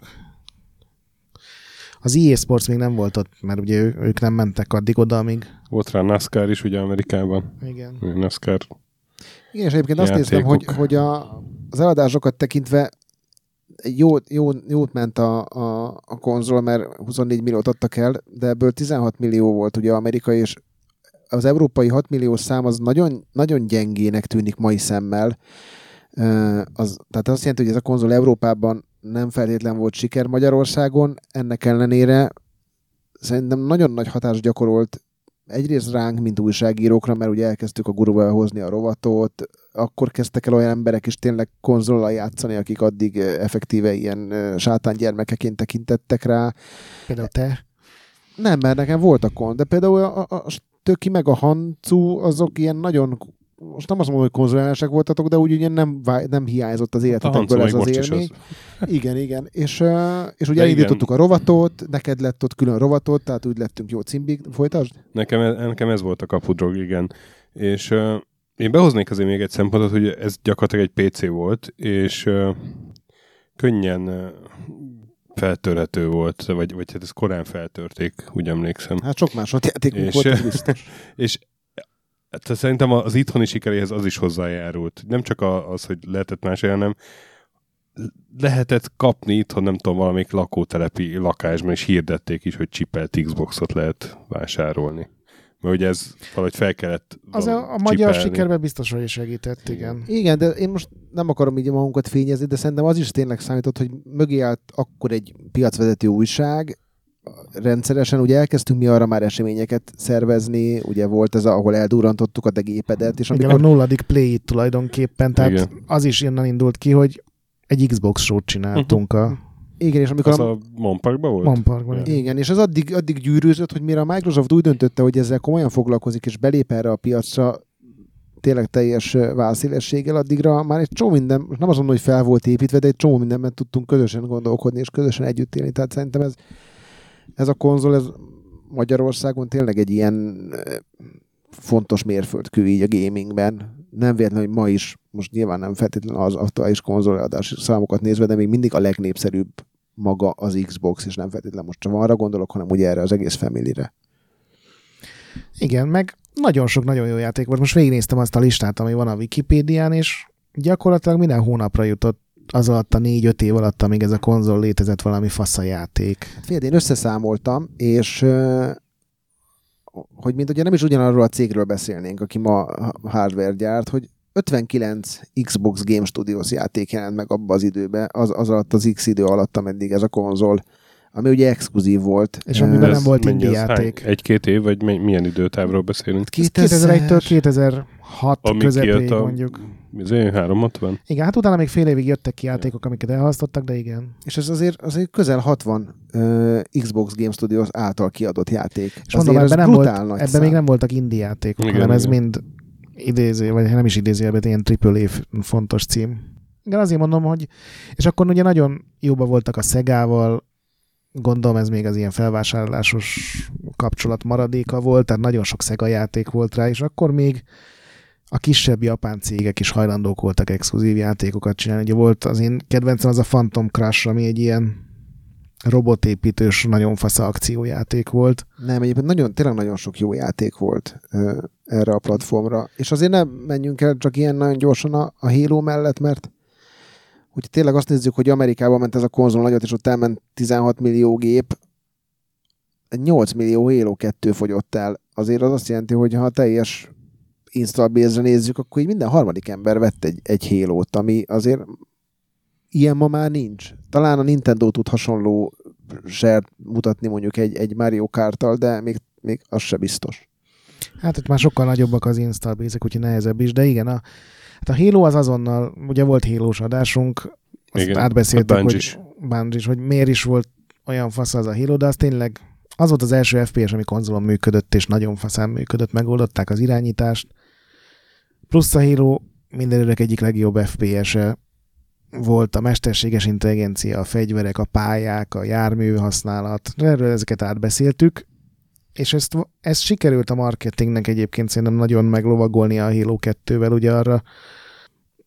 az EA Sports még nem volt ott, mert ugye ők nem mentek addig oda, amíg... Volt rá NASCAR is ugye Amerikában. Igen. NASCAR Igen, és egyébként azt néztem, hogy, hogy a, az eladásokat tekintve jó, jó, jót ment a, a, a konzol, mert 24 milliót adtak el, de ebből 16 millió volt ugye amerikai, és az európai 6 millió szám az nagyon, nagyon gyengének tűnik mai szemmel. Az, tehát azt jelenti, hogy ez a konzol Európában nem feltétlen volt siker Magyarországon, ennek ellenére szerintem nagyon nagy hatást gyakorolt egyrészt ránk, mint újságírókra, mert ugye elkezdtük a guruval hozni a rovatot, akkor kezdtek el olyan emberek is tényleg konzollal játszani, akik addig effektíve ilyen sátángyermekeként tekintettek rá. Például te? Nem, mert nekem voltak kon, de például a, a, a Töki meg a Hancu, azok ilyen nagyon most nem azt mondom, hogy konzolálások voltatok, de úgy ugye nem, nem hiányzott az életetekből ez az élmény. Az. Igen, igen. És, és ugye elindítottuk a rovatot, neked lett ott külön rovatot, tehát úgy lettünk jó cimbig. Folytasd? Nekem, nekem ez volt a kapudrog, igen. És uh, én behoznék azért még egy szempontot, hogy ez gyakorlatilag egy PC volt, és uh, könnyen uh, feltörhető volt, vagy, vagy hát ezt korán feltörték, úgy emlékszem. Hát sok másodjátékunk és, volt, ez biztos. És hát szerintem az itthoni sikeréhez az is hozzájárult. Nem csak az, hogy lehetett más hanem lehetett kapni itthon, nem tudom, valamelyik lakótelepi lakásban, és hirdették is, hogy csipelt Xboxot lehet vásárolni. Mert ugye ez valahogy fel kellett Az a, a magyar sikerben biztos, hogy segített, igen. Igen, de én most nem akarom így magunkat fényezni, de szerintem az is tényleg számított, hogy mögé állt akkor egy piacvezető újság, rendszeresen, ugye elkezdtünk mi arra már eseményeket szervezni, ugye volt ez, ahol eldurrantottuk a gépedet. És amikor... Igen, a nulladik play tulajdonképpen, tehát Igen. az is innen indult ki, hogy egy Xbox show csináltunk uh-huh. a igen, és amikor... Az a, a Monparkban volt? Monparkban. Igen. igen, és az addig, addig gyűrűzött, hogy mire a Microsoft úgy döntötte, hogy ezzel komolyan foglalkozik, és belép erre a piacra tényleg teljes válszélességgel, addigra már egy csomó minden, nem mondom, hogy fel volt építve, de egy csomó mindenben tudtunk közösen gondolkodni, és közösen együtt élni. Tehát szerintem ez, ez a konzol, ez Magyarországon tényleg egy ilyen fontos mérföldkő így a gamingben. Nem véletlen, hogy ma is, most nyilván nem feltétlenül az aktuális konzoladás számokat nézve, de még mindig a legnépszerűbb maga az Xbox, és nem feltétlenül most csak arra gondolok, hanem ugye erre az egész family-re. Igen, meg nagyon sok nagyon jó játék volt. Most végignéztem azt a listát, ami van a Wikipédián, és gyakorlatilag minden hónapra jutott az alatt a négy-öt év alatt, amíg ez a konzol létezett valami fasz a játék. Hát figyelj, én összeszámoltam, és hogy mint ugye nem is ugyanarról a cégről beszélnénk, aki ma hardware gyárt, hogy 59 Xbox Game Studios játék jelent meg abban az időben, az, az alatt az X idő alatt, ameddig ez a konzol ami ugye exkluzív volt. És amiben nem volt indie játék. Egy-két év, vagy milyen időtávról beszélünk? 2001-től 2006 közepéig a... mondjuk. Ez 360? Igen, hát utána még fél évig jöttek ki játékok, amiket elhasztottak, de igen. És ez azért, azért közel 60 uh, Xbox Game Studios által kiadott játék. És mondom, ebben, nem volt, ebben szám. még nem voltak indie játékok, igen, hanem igen. ez mind idéző, vagy nem is idéző, de ilyen AAA fontos cím. Igen, azért mondom, hogy és akkor ugye nagyon jóba voltak a Szegával, gondolom ez még az ilyen felvásárlásos kapcsolat maradéka volt, tehát nagyon sok Sega játék volt rá, és akkor még a kisebb japán cégek is hajlandók voltak exkluzív játékokat csinálni. Ugye volt az én kedvencem az a Phantom Crash, ami egy ilyen robotépítős, nagyon fasz akciójáték volt. Nem, egyébként nagyon, tényleg nagyon sok jó játék volt ö, erre a platformra. És azért nem menjünk el csak ilyen nagyon gyorsan a, a Halo mellett, mert hogy tényleg azt nézzük, hogy Amerikában ment ez a konzol nagyot, és ott elment 16 millió gép, 8 millió Halo 2 fogyott el. Azért az azt jelenti, hogy ha a teljes install base nézzük, akkor így minden harmadik ember vett egy, egy halo ami azért ilyen ma már nincs. Talán a Nintendo tud hasonló zsert mutatni mondjuk egy, egy Mario Kart-tal, de még, még az se biztos. Hát itt már sokkal nagyobbak az install base úgyhogy nehezebb is, de igen, a, hát a Halo az azonnal, ugye volt halo adásunk, azt Igen, átbeszéltük, hogy. Bungie-s, hogy miért is volt olyan fasz az a Halo, de az tényleg az volt az első FPS, ami konzolon működött, és nagyon faszán működött, megoldották az irányítást. Plusz a Halo minden idők egyik legjobb FPS-e volt a mesterséges intelligencia, a fegyverek, a pályák, a jármű használat, erről ezeket átbeszéltük, és ezt, ezt sikerült a marketingnek egyébként szerintem nagyon meglovagolni a Halo 2-vel, ugye arra.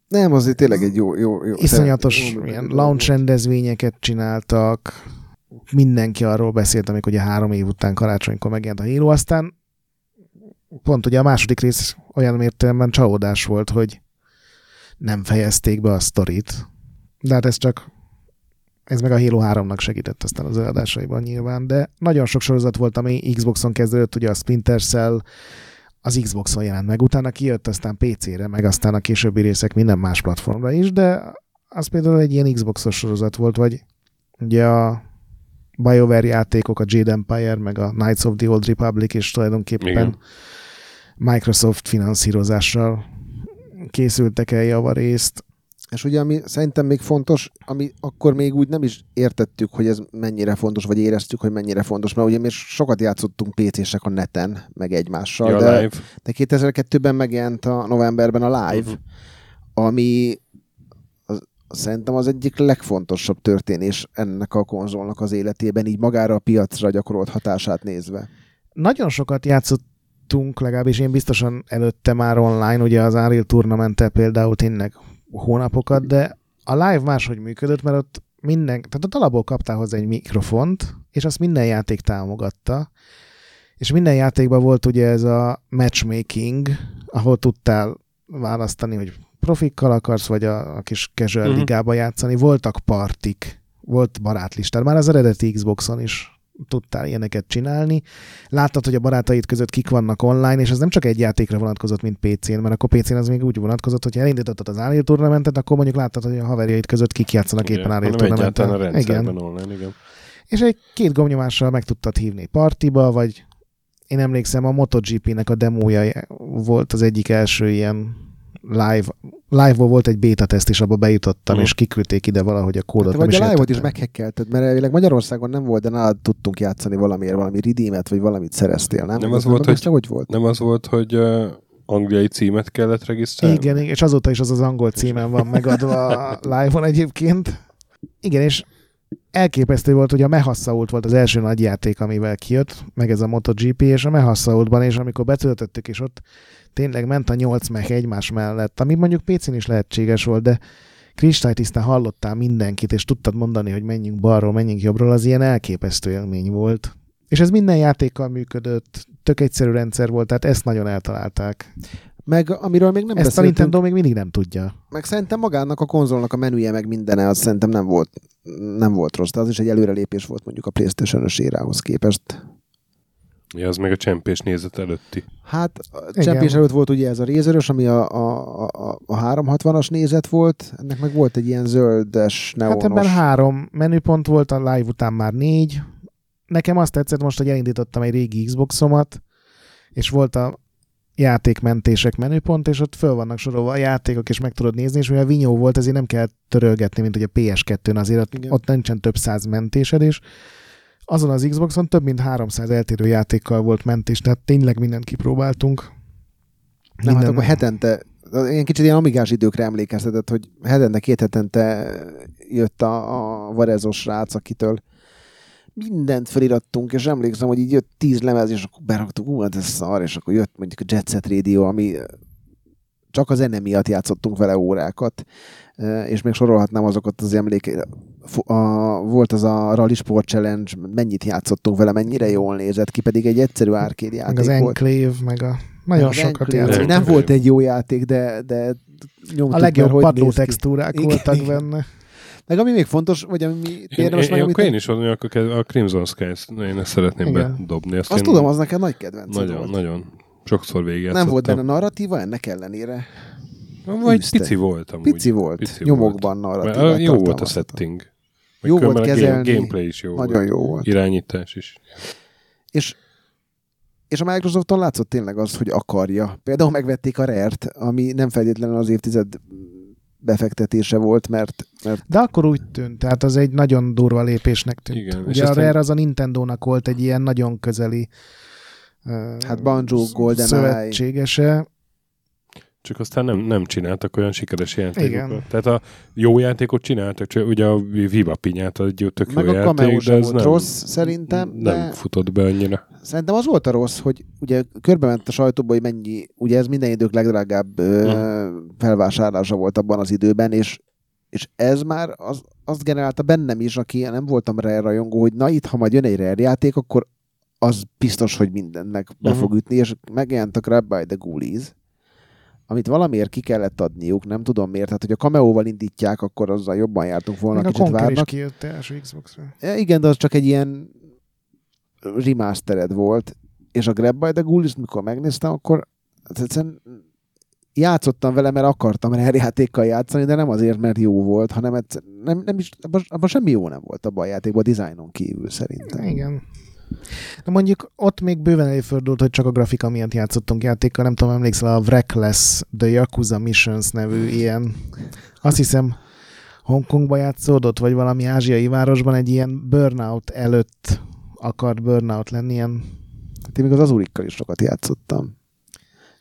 Nem, azért tényleg egy jó... jó, jó iszonyatos jó- ilyen launch rendezvényeket csináltak, mindenki arról beszélt, amikor ugye három év után karácsonykor megjelent a Halo, aztán pont ugye a második rész olyan értelemben csalódás volt, hogy nem fejezték be a sztorit. De hát ez csak ez meg a Halo 3-nak segített aztán az eladásaiban nyilván, de nagyon sok sorozat volt, ami Xboxon kezdődött, ugye a Splinter Cell, az Xboxon jelent meg, utána kijött aztán PC-re, meg aztán a későbbi részek minden más platformra is, de az például egy ilyen Xboxos sorozat volt, vagy ugye a BioWare játékok, a Jade Empire, meg a Knights of the Old Republic, és tulajdonképpen Igen. Microsoft finanszírozással készültek el javarészt. És ugye, ami szerintem még fontos, ami akkor még úgy nem is értettük, hogy ez mennyire fontos, vagy éreztük, hogy mennyire fontos, mert ugye mi sokat játszottunk PC-sek a neten, meg egymással, Ja, de, live. de 2002-ben megjelent a novemberben a Live, Mhm. ami az, szerintem az egyik legfontosabb történés ennek a konzolnak az életében, így magára a piacra gyakorolt hatását nézve. Nagyon sokat játszottunk, legalábbis én biztosan előtte már online, ugye az Unreal tournament például tényleg hónapokat, de a live máshogy működött, mert ott minden, tehát ott alapból kaptál hozzá egy mikrofont, és azt minden játék támogatta, és minden játékban volt ugye ez a matchmaking, ahol tudtál választani, hogy profikkal akarsz, vagy a, a kis casual Mhm. ligába játszani. Voltak partik, volt barátlistár, már az eredeti Xboxon is tudtál ilyeneket csinálni. Láttad, hogy a barátaid között kik vannak online, és ez nem csak egy játékra vonatkozott, mint PC-n, mert akkor PC-n az még úgy vonatkozott, hogy elindítottad az Unreal Tournamentet, akkor mondjuk láttad, hogy a haverjaid között kik játszanak Igen, éppen Unreal Tournamenten. Igen. online, igen. És egy két gomnyomással meg tudtad hívni partiba, vagy én emlékszem, a MotoGP-nek a demója volt az egyik első ilyen live, live-ból volt egy beta teszt, és abba bejutottam, Mhm. és kiküldték ide valahogy a kódot. Nem vagy a live-ot is meghekkelted, mert elvileg Magyarországon nem volt, de nálad tudtunk játszani valamiért, valami redeemet, vagy valamit szereztél, nem? Nem Ez az volt, ez hogy- hogy volt? Nem az volt, hogy uh, angliai címet kellett regisztrálni? Igen, igen, és azóta is az az angol címen van megadva a live-on egyébként. Igen, és elképesztő volt, hogy a Mehassault volt az első nagy játék, amivel kijött, meg ez a MotoGP, és a Mehassaultban, és amikor betöltöttük, és ott tényleg ment a 8 mech egymás mellett, ami mondjuk PC-n is lehetséges volt, de kristálytisztán hallottál mindenkit, és tudtad mondani, hogy menjünk balról, menjünk jobbról, az ilyen elképesztő élmény volt. És ez minden játékkal működött, tök egyszerű rendszer volt, tehát ezt nagyon eltalálták. Meg amiről még nem Ezt a beszéltünk, Nintendo még mindig nem tudja. meg szerintem magának a konzolnak a menüje, meg mindene, az szerintem nem volt, nem volt rossz, de az is egy előrelépés volt mondjuk a Playstation-ös érához képest. Ja, az meg a csempés nézet előtti. Hát a Igen. csempés előtt volt ugye ez a Razerös, ami a, a, a, a 360-as nézet volt, ennek meg volt egy ilyen zöldes, neonos. Hát ebben három menüpont volt, a live után már négy. Nekem azt tetszett most, hogy elindítottam egy régi Xboxomat, és volt a játékmentések menüpont, és ott föl vannak sorolva a játékok, és meg tudod nézni, és mivel vinyó volt, ezért nem kell törölgetni, mint hogy a PS2-n azért ott, Igen. ott nincsen több száz mentésed, és azon az Xboxon több mint 300 eltérő játékkal volt mentés, tehát tényleg mindent kipróbáltunk. Nem, hát akkor hetente, ilyen kicsit ilyen amigás időkre emlékeztetett, hogy hetente, két hetente jött a, a varezos srác, akitől mindent felirattunk, és emlékszem, hogy így jött tíz lemez, és akkor beraktuk, ú, hát ez szar, és akkor jött mondjuk a Jet Set Radio, ami csak a zene miatt játszottunk vele órákat, és még sorolhatnám azokat az emléke. Fo- A, volt az a Rally Sport Challenge, mennyit játszottunk vele, mennyire jól nézett ki, pedig egy egyszerű meg játék az volt. Enclave, meg a nagyon Az sokat játszottunk. Nem volt egy jó játék, de, de nyomtuk, A legjobb mert hogy padló textúrák Igen, voltak igen. benne. Meg ami még fontos, vagy ami Én, érdemes én, én, akkor én megemlíteni, is mondom, akkor a Crimson Skies, én ezt szeretném Igen. bedobni. Azt, azt én tudom, az nekem nagy kedvenc Nagyon, volt. nagyon. Sokszor végigjátszottam. Nem volt benne narratíva ennek ellenére. Vagy Űzte. pici volt amúgy. Pici volt, Pici nyomokban Mert, narratíva. jó volt a setting. Meg Jó volt a kezelni. Game, gameplay is jó Nagyon volt. jó volt. Irányítás is. És És a Microsofton látszott tényleg az, hogy akarja. Például megvették a Rare-t, ami nem feltétlenül az évtized befektetése volt, mert, mert De akkor úgy tűnt, tehát az egy nagyon durva lépésnek tűnt. Igen, és Ugye a aztán- Rare az a Nintendo-nak volt egy ilyen nagyon közeli hát Banjo, GoldenEye, szövetségese. Csak aztán nem, nem csináltak olyan sikeres játékokat. Igen. Tehát a jó játékot csináltak, csak ugye a Viva Pinyát egy tök jó meg a játék, de ez volt nem, rossz, szerintem, nem de futott be annyira. szerintem az volt a rossz, hogy ugye körbement a sajtóba, hogy mennyi, ugye ez minden idők legdrágább ö, felvásárlása volt abban az időben, és és ez már az, azt generálta bennem is, aki nem voltam Rare rajongó, hogy na itt, ha majd jön egy Rare játék, akkor az biztos, hogy mindennek be Mhm. fog ütni, és megjelent a Grab by the Ghoulies, amit valamiért ki kellett adniuk, nem tudom miért, hát hogy a Cameo-val indítják, akkor azzal jobban jártunk volna, Meg a kicsit Conker is várnak. kijött első Xbox-ra. Ja, igen, de az csak egy ilyen remastered volt, és a Grab by the Ghoulies, mikor megnéztem, akkor hát egyszerűen játszottam vele, mert akartam Rare játékkal játszani, de nem azért, mert jó volt, hanem egyszer, nem, nem is, abban, abban semmi jó nem volt abban a játékban, a dizájnon kívül szerintem. Igen. De mondjuk ott még bőven előfordult, hogy csak a grafika miatt játszottunk játékkal. Nem tudom, emlékszel a Wreckless The Yakuza Missions nevű ilyen, azt hiszem Hongkongba játszódott, vagy valami ázsiai városban egy ilyen burnout előtt akart burnout lenni, ilyen Hát én még az Azurikkal is sokat játszottam.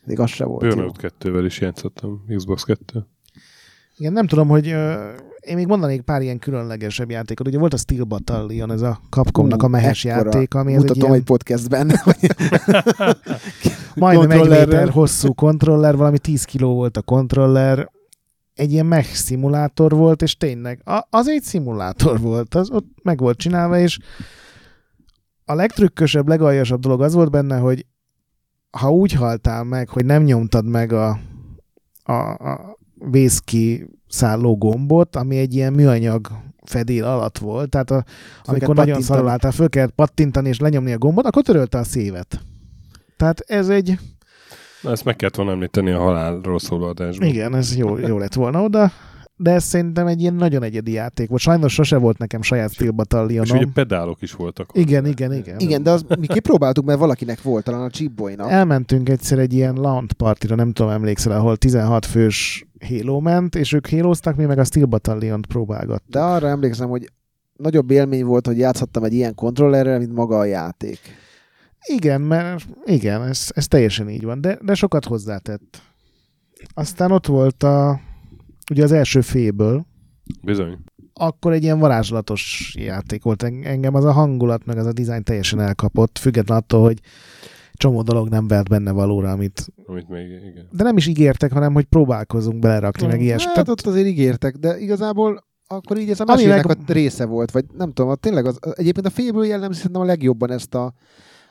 Még az se volt Burnout 2-vel is játszottam, Xbox 2. Igen, nem tudom, hogy én még mondanék pár ilyen különlegesebb játékot. Ugye volt a Steel Battalion, ez a Capcomnak a mehes ekkora. játék, ami ez egy Mutatom ilyen egy podcastben. majdnem egy méter hosszú kontroller, valami 10 kiló volt a kontroller, egy ilyen mech szimulátor volt, és tényleg, az egy szimulátor volt, az ott meg volt csinálva, és a legtrükkösebb, legaljasabb dolog az volt benne, hogy ha úgy haltál meg, hogy nem nyomtad meg a, a, a vészki szálló gombot, ami egy ilyen műanyag fedél alatt volt, tehát a, amikor nagyon szarul álltál, föl kellett pattintani és lenyomni a gombot, akkor törölte a szévet. Tehát ez egy, Na, ezt meg kellett volna említeni a halálról szóló adásban. igen, ez jó, jó lett volna oda, de ez szerintem egy ilyen nagyon egyedi játék volt. Sajnos sose volt nekem saját Steel És ugye Battalion. pedálok is voltak. Igen, igen, igen. Igen, de az, mi kipróbáltuk, mert valakinek volt, talán a Chip Boy-nak. Elmentünk egyszer egy ilyen launch partira, nem tudom, emlékszel, ahol 16 fős Halo ment, és ők hélóztak, mi meg a Steel Battalion-t próbálgattuk. De arra emlékszem, hogy nagyobb élmény volt, hogy játszhattam egy ilyen kontrollerrel, mint maga a játék. Igen, mert igen, ez, ez teljesen így van, de, de sokat hozzátett. Aztán ott volt a, ugye az első féből, Bizony. akkor egy ilyen varázslatos játék volt. En- Engem az a hangulat, meg az a dizájn teljesen elkapott, független attól, hogy csomó dolog nem vert benne valóra, amit... Amit még, igen. De nem is ígértek, hanem hogy próbálkozunk belerakni, meg ilyesmi. Hát ott azért ígértek, de igazából akkor így ez a Ami mesének meg- a része volt, vagy nem tudom, tényleg az, egyébként a félből jellemzi szerintem a legjobban ezt a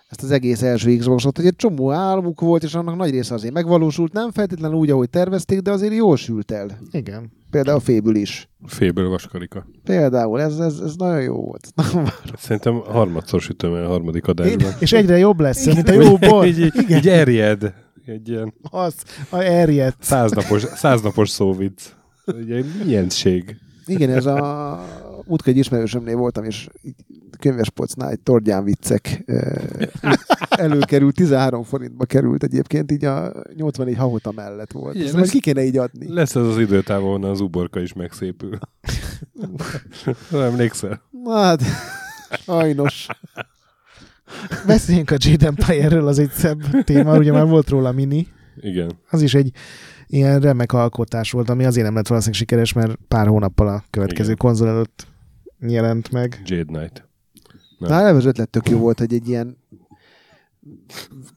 ezt az egész első Xboxot, hogy egy csomó álmuk volt, és annak nagy része azért megvalósult, nem feltétlenül úgy, ahogy tervezték, de azért jól sült el. igen. Például a féből is. Félből vaskarika. Például, ez, ez, ez nagyon jó volt. Szerintem harmadszor sütöm el a harmadik adásban. És egyre jobb lesz, mint a jó bor. így, így, így erjed. Egy ilyen Az, a erjedt. száznapos, száznapos szóvic. Ugye milyenség. Igen, ez a útka egy ismerősömnél voltam, és könyvespolcnál egy tordján viccek előkerült, 13 forintba került egyébként, így a 84 hahota mellett volt. Igen, Ezt ki kéne így adni. Lesz ez az időtáv, ahonnan az uborka is megszépül. Nem emlékszel? Na Hát, sajnos. Beszéljünk a Jade Empire-ről, az egy szebb téma, ugye már volt róla mini. Igen. Az is egy ilyen remek alkotás volt, ami azért nem lett valószínűleg sikeres, mert pár hónappal a következő Igen. konzol előtt jelent meg. Jade Knight. Nem. Na, eleve az ötlet tök jó volt, hogy egy ilyen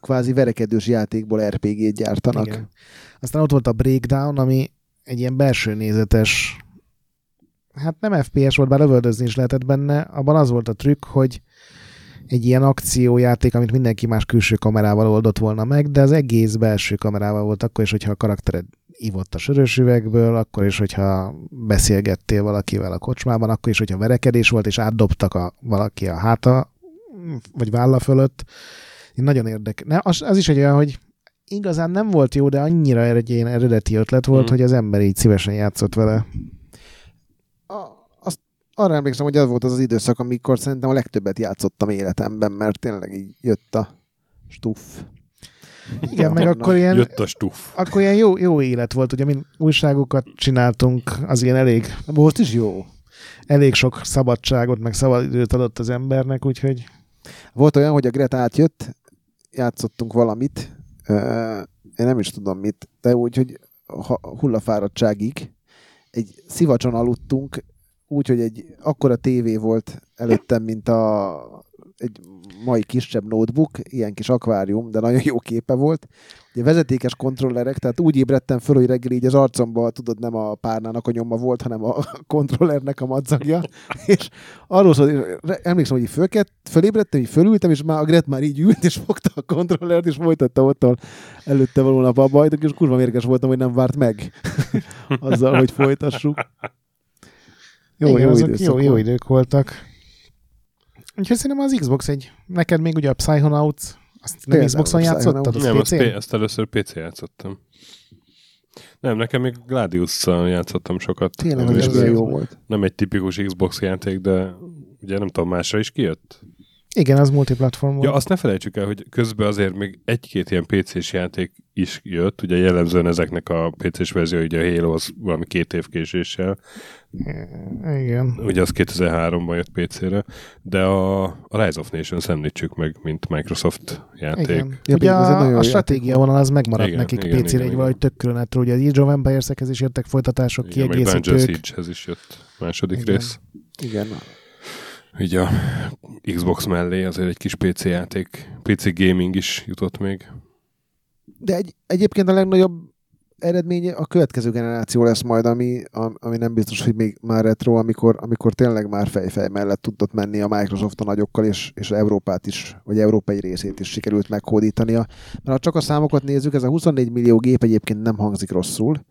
kvázi verekedős játékból RPG-t gyártanak. Igen. Aztán ott volt a Breakdown, ami egy ilyen belső nézetes, hát nem FPS volt, bár lövöldözni is lehetett benne, abban az volt a trükk, hogy egy ilyen akciójáték, amit mindenki más külső kamerával oldott volna meg, de az egész belső kamerával volt akkor is, hogyha a karaktered ivott a sörös üvegből, akkor is, hogyha beszélgettél valakivel a kocsmában, akkor is, hogyha verekedés volt, és átdobtak a, valaki a háta, vagy válla fölött. Nagyon érdekes. Ne, az, az is egy olyan, hogy igazán nem volt jó, de annyira egy ilyen eredeti ötlet volt, Mm. hogy az ember így szívesen játszott vele. A, azt, arra emlékszem, hogy az volt az az időszak, amikor szerintem a legtöbbet játszottam életemben, mert tényleg így jött a Stuff. Igen, meg akkor ilyen, Jött a stuff. akkor ilyen jó, jó élet volt, ugye mi újságokat csináltunk, az ilyen elég, Most is jó. elég sok szabadságot, meg szabadidőt adott az embernek, úgyhogy Volt olyan, hogy a Greta átjött, játszottunk valamit, én nem is tudom mit, de úgy, hogy ha- hullafáradtságig egy szivacson aludtunk, úgy, hogy egy akkora tévé volt előttem, mint a, egy mai kisebb notebook, ilyen kis akvárium, de nagyon jó képe volt. Ugye vezetékes kontrollerek, tehát úgy ébredtem föl, hogy reggel így az arcomba, tudod, nem a párnának a nyoma volt, hanem a kontrollernek a madzagja, és arról szólt, és emlékszem, hogy így fölkett, fölébredtem, így fölültem, és már a Gret már így ült, és fogta a kontrollert, és folytatta ott, előtte való nap a bajtok, és kurva mérges voltam, hogy nem várt meg azzal, hogy folytassuk. Jó, Igen, jó, időszak jó, jó idők voltak. Úgyhogy szerintem az Xbox egy, neked még ugye a Psychonauts, azt nem Például Xboxon a játszottad? Az Nem, azt, PC-n? P- ezt először PC játszottam. Nem, nekem még Gladius-szal játszottam sokat. Tényleg, Nem az jó volt. Nem egy tipikus Xbox játék, de ugye nem tudom, másra is kijött? Igen, az multiplatform volt. Ja, azt ne felejtsük el, hogy közben azért még egy-két ilyen PC-s játék is jött, ugye jellemzően ezeknek a PC-s verzió, ugye a Halo az valami két év késéssel, Igen. ugye az 2003-ban jött PC-re, de a, a Rise of Nations említsük meg, mint Microsoft játék. Igen. Ja, ugye a, a játék stratégia vonal az megmaradt Igen, nekik igen, PC-re igen, egy valahogy igen. tök különetről. Ugye az Age of Empires-ekhez is jöttek folytatások, Igen, meg kiegészítők. Siege-hez is jött második Igen. rész. Igen. Így a Xbox mellé azért egy kis PC játék, PC gaming is jutott még. De egy, egyébként a legnagyobb eredménye a következő generáció lesz majd, ami, am- ami nem biztos, hogy még már retro, amikor, amikor tényleg már fejfej mellett tudott menni a Microsoft a nagyokkal, és, és Európát is, vagy európai részét is sikerült meghódítania. Mert ha csak a számokat nézzük, ez a 24 millió gép egyébként nem hangzik rosszul.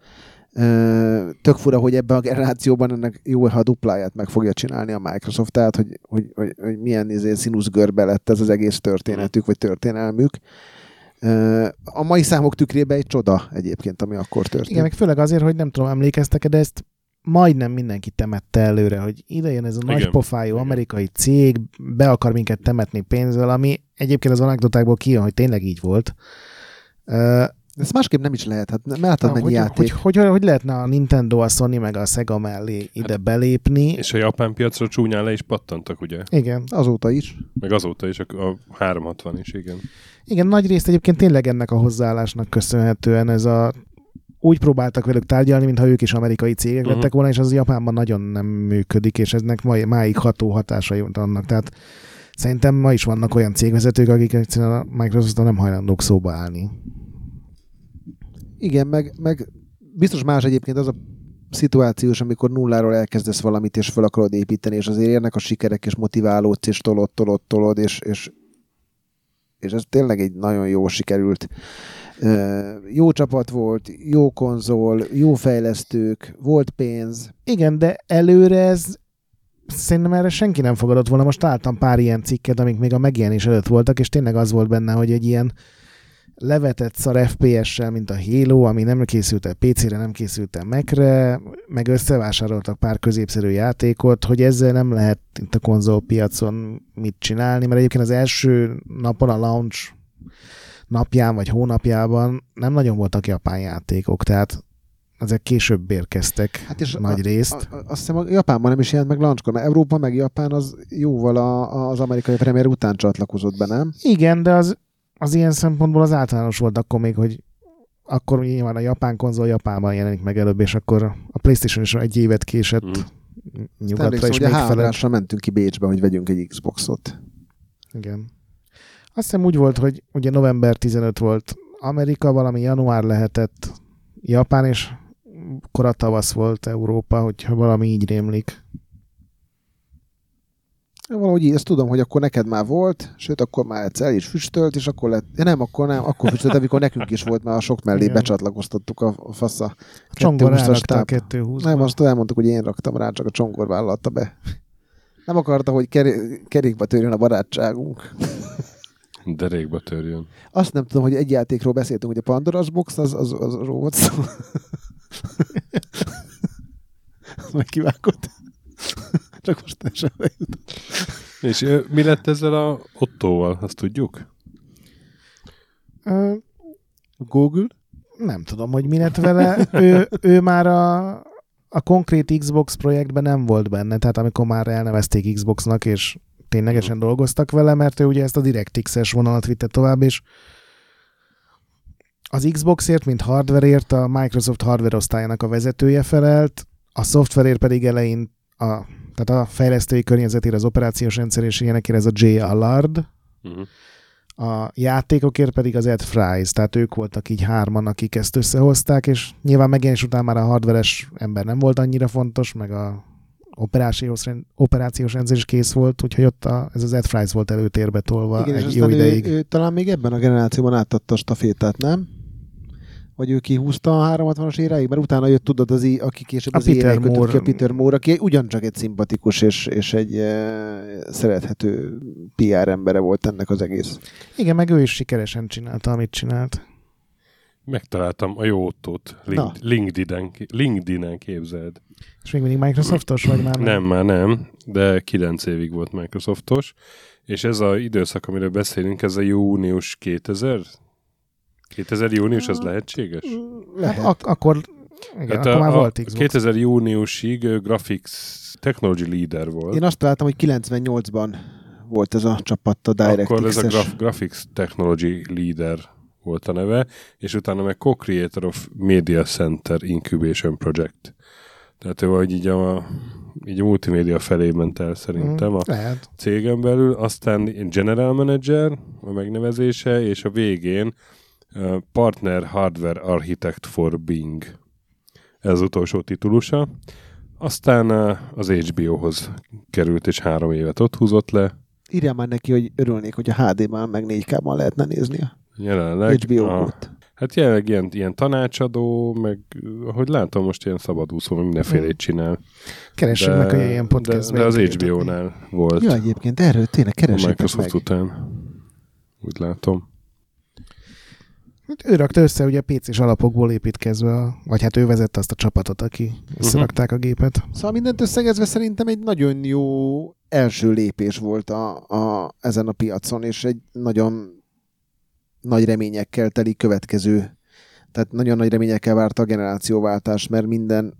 Tök fura, hogy ebben a generációban ennek jó, ha a dupláját meg fogja csinálni a Microsoft, tehát hogy, hogy, hogy, hogy milyen izé, színuszgörbe lett ez az egész történetük, vagy történelmük. A mai számok tükrében egy csoda egyébként, ami akkor történt. Igen, meg főleg azért, hogy nem tudom, emlékeztek de ezt majdnem mindenki temette előre, hogy ide jön ez a Igen. nagy pofájú Igen. amerikai cég, be akar minket temetni pénzzel, ami egyébként az anekdotákból kijön, hogy tényleg így volt. De ezt másképp nem is lehet, hát nem mennyi hogy, játék. hogy, hogy, hogy, hogy, lehetne a Nintendo, a Sony meg a Sega mellé ide hát, belépni? És a japán piacra csúnyán le is pattantak, ugye? Igen. Azóta is. Meg azóta is, a, a 360 is, igen. Igen, nagy részt egyébként tényleg ennek a hozzáállásnak köszönhetően ez a úgy próbáltak velük tárgyalni, mintha ők is amerikai cégek Mhm. lettek volna, és az Japánban nagyon nem működik, és eznek ma, máig ható hatásai vannak. Tehát szerintem ma is vannak olyan cégvezetők, akik egyszerűen a microsoft nem hajlandók szóba állni. Igen, meg, meg biztos más egyébként az a szituációs, amikor nulláról elkezdesz valamit, és fel akarod építeni, és azért érnek a sikerek, és motiválódsz, és tolod, tolod, tolod, és, és, és ez tényleg egy nagyon jó sikerült. Jó csapat volt, jó konzol, jó fejlesztők, volt pénz. Igen, de előre ez szerintem erre senki nem fogadott volna. Most találtam pár ilyen cikket, amik még a megjelenés előtt voltak, és tényleg az volt benne, hogy egy ilyen levetett szar FPS-sel, mint a Halo, ami nem készült el PC-re, nem készült el Mac-re, meg összevásároltak pár középszerű játékot, hogy ezzel nem lehet itt a konzolpiacon mit csinálni, mert egyébként az első napon a launch napján vagy hónapjában nem nagyon voltak japán játékok, tehát ezek később érkeztek Hát és nagy a, részt. A, a, azt hiszem, a Japánban nem is jelent meg launchkor, mert Európa meg Japán az jóval a, az amerikai premier után csatlakozott be, nem? Igen, de az, az ilyen szempontból az általános volt akkor még, hogy akkor nyilván a japán konzol Japánban jelenik meg előbb, és akkor a Playstation is egy évet késett Mm. nyugatra, és hogy a még felett. háborásra mentünk ki Bécsbe, hogy vegyünk egy Xboxot. Igen. Azt hiszem úgy volt, hogy ugye november 15 volt Amerika, valami január lehetett Japán, és koratavasz volt Európa, hogyha valami így rémlik. Valahogy így, ezt tudom, hogy akkor neked már volt, sőt, akkor már egyszer el is füstölt, és akkor lett, ja, nem, akkor nem, akkor füstölt, amikor nekünk is volt, mert a sok mellé Igen. becsatlakoztattuk a, a fasza. A csongor 220-as rárakta a táp. 220 Nem, azt elmondtuk, hogy én raktam rá, csak a csongor vállalta be. Nem akarta, hogy keri- kerékbe törjön a barátságunk. Derékba törjön. Azt nem tudom, hogy egy játékról beszéltünk, hogy a Pandora's Box, az, az, az volt szó. az. Csak most eszembe jutott. És mi lett ezzel a Ottóval, azt tudjuk? Google? nem tudom, hogy mi lett vele. ő, ő már a, a konkrét Xbox projektben nem volt benne, tehát amikor már elnevezték Xboxnak, és ténylegesen dolgoztak vele, mert ő ugye ezt a DirectX-es vonalat vitte tovább, és az Xboxért, mint hardwareért a Microsoft hardware osztályának a vezetője felelt, a szoftverért pedig elején a, tehát a fejlesztői környezetére, az operációs rendszer és ilyenekért ez a J. Allard, Uh-huh. a játékokért pedig az Ed Fries, tehát ők voltak így hárman, akik ezt összehozták, és nyilván megjelenés után már a hardveres ember nem volt annyira fontos, meg a operációs, rend, operációs rendszer is kész volt, úgyhogy ott a, ez az Ed Fries volt előtérbe tolva Igen, és egy jó aztán ő, ideig. ő, talán még ebben a generációban átadta a stafétát, nem? Vagy ő kihúzta a 360-as éráig? Mert utána jött, tudod, az, i- aki később A az Peter éráig Moore. ki, a Peter Moore, aki ugyancsak egy szimpatikus és, és egy e, szerethető PR embere volt ennek az egész. Igen, meg ő is sikeresen csinálta, amit csinált. Megtaláltam a jó ottót. Link, LinkedIn-en, LinkedIn-en képzeld. És még mindig Microsoftos, vagy már Nem, már nem, de 9 évig volt Microsoftos, és ez a időszak, amiről beszélünk, ez a június 2000? 2000 június, az lehetséges? Hát ak- akkor, igen, Hát akkor a, már volt Xbox. 2000 júniusig Graphics Technology Leader volt. Én azt találtam, hogy 98-ban volt ez a csapat a Akkor ez a DirectX-es. Graf- Graphics Technology Leader volt a neve, és utána meg Co-Creator of Media Center Incubation Project. Tehát ő vagy így a, így a multimédia felé ment el szerintem a Lehet. cégen belül, aztán General Manager a megnevezése, és a végén Partner Hardware Architect for Bing. Ez az utolsó titulusa. Aztán uh, az HBO-hoz került, és három évet ott húzott le. Írjál már neki, hogy örülnék, hogy a HD-ban meg 4K-ban lehetne nézni a Jelenleg HBO a, volt. Hát jelenleg ilyen, ilyen tanácsadó, meg ahogy látom, most ilyen szabadúszó, meg mindenfélét csinál. Keressük meg, hogy ilyen podcast de, de az HBO-nál volt Ja, egyébként erről tényleg Microsoft meg. után. Úgy látom. Hát Ő rakta össze ugye PC-s alapokból építkezve, a- vagy hát ő vezette azt a csapatot, aki összerakták a gépet. Szóval mindent összegezve szerintem egy nagyon jó első lépés volt a, a, ezen a piacon, és egy nagyon nagy reményekkel teli következő, tehát nagyon nagy reményekkel várta a generációváltás, mert minden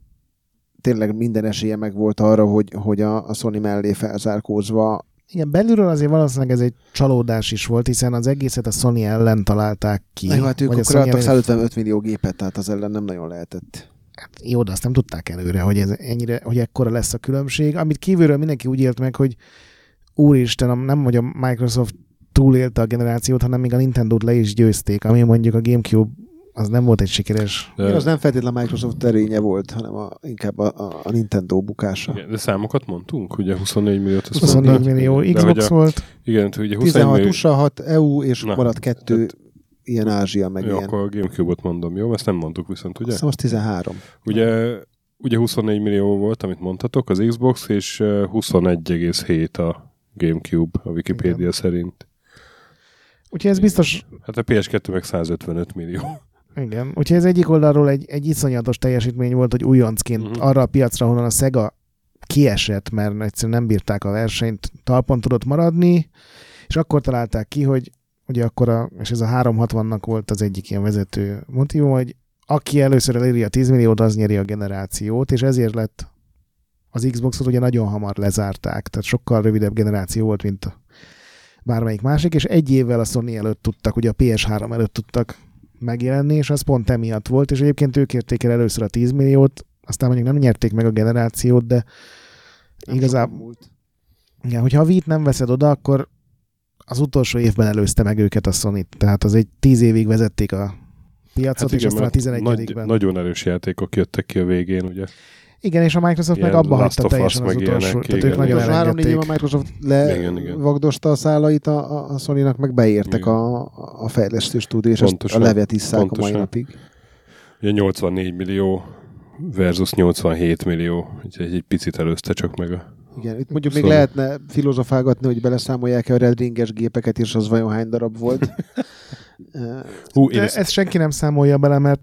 tényleg minden esélye meg volt arra, hogy, hogy a, a Sony mellé felzárkózva Igen, belülről azért valószínűleg ez egy csalódás is volt, hiszen az egészet a Sony ellen találták ki. Na jó, hát ők akkor adtak ellen- 155 millió gépet, tehát az ellen nem nagyon lehetett. Jó, de azt nem tudták előre, hogy ez ennyire, hogy ekkora lesz a különbség. Amit kívülről mindenki úgy élt meg, hogy úristen, nem hogy a Microsoft túlélte a generációt, hanem még a Nintendo-t le is győzték, ami mondjuk a Gamecube az nem volt egy sikeres. De, Igen, az nem feltétlenül a Microsoft erénye volt, hanem a, inkább a, a, Nintendo bukása. igen, de számokat mondtunk, ugye 24 milliót. azt 24 mondtad? millió De Xbox a, volt. Igen, ugye 24 16 millió, USA, 6 EU, és Na, maradt kettő tehát- ilyen Ázsia, meg jó, ilyen. akkor a Gamecube-ot mondom, jó? Ezt nem mondtuk viszont, ugye? Azt az 13. Ugye, ugye 24 millió volt, amit mondhatok, az Xbox, és ö, 21,7 a Gamecube a Wikipedia Igen. szerint. Úgyhogy ez biztos, Hát a PS2 meg 155 millió. Igen, úgyhogy ez egyik oldalról egy, egy iszonyatos teljesítmény volt, hogy újoncként Mhm. arra a piacra, ahonnan a Sega kiesett, mert egyszerűen nem bírták a versenyt, talpon tudott maradni, és akkor találták ki, hogy ugye akkor, a, és ez a 360-nak volt az egyik ilyen vezető motivum, hogy aki először eléri a 10 milliót, az nyeri a generációt, és ezért lett az Xboxot ugye nagyon hamar lezárták, tehát sokkal rövidebb generáció volt, mint bármelyik másik, és egy évvel a Sony előtt tudtak, ugye a PS3 előtt tudtak megjelenni, és az pont emiatt volt, és egyébként ők érték el először a 10 milliót, aztán mondjuk nem nyerték meg a generációt, de Nem igazából, igen, hogyha a Vít nem veszed oda, akkor az utolsó évben előzte meg őket a sony tehát az egy 10 évig vezették a piacot, hát és aztán a mert 11 nagy, ben nagyon erős játékok jöttek ki a végén, ugye? Igen, és a Microsoft Ilyen meg abba hagyta teljesen az utolsó, ilyenek, tehát igen. ők nagyon Az három négy elengedték. a Microsoft levagdosta a szálait a, a- Sony-nak, meg beértek Igen. a, a fejlesztő stúdió, és Pontosan, a levet isszák a mai napig. Ugye 84 millió versus 87 millió, úgyhogy egy picit előzte csak meg a... Igen, itt mondjuk még Szóval- lehetne filozofálgatni, hogy beleszámolják-e a Red Ringes gépeket, és az vajon hány darab volt. Hú, De ezt, ezt senki nem számolja bele, mert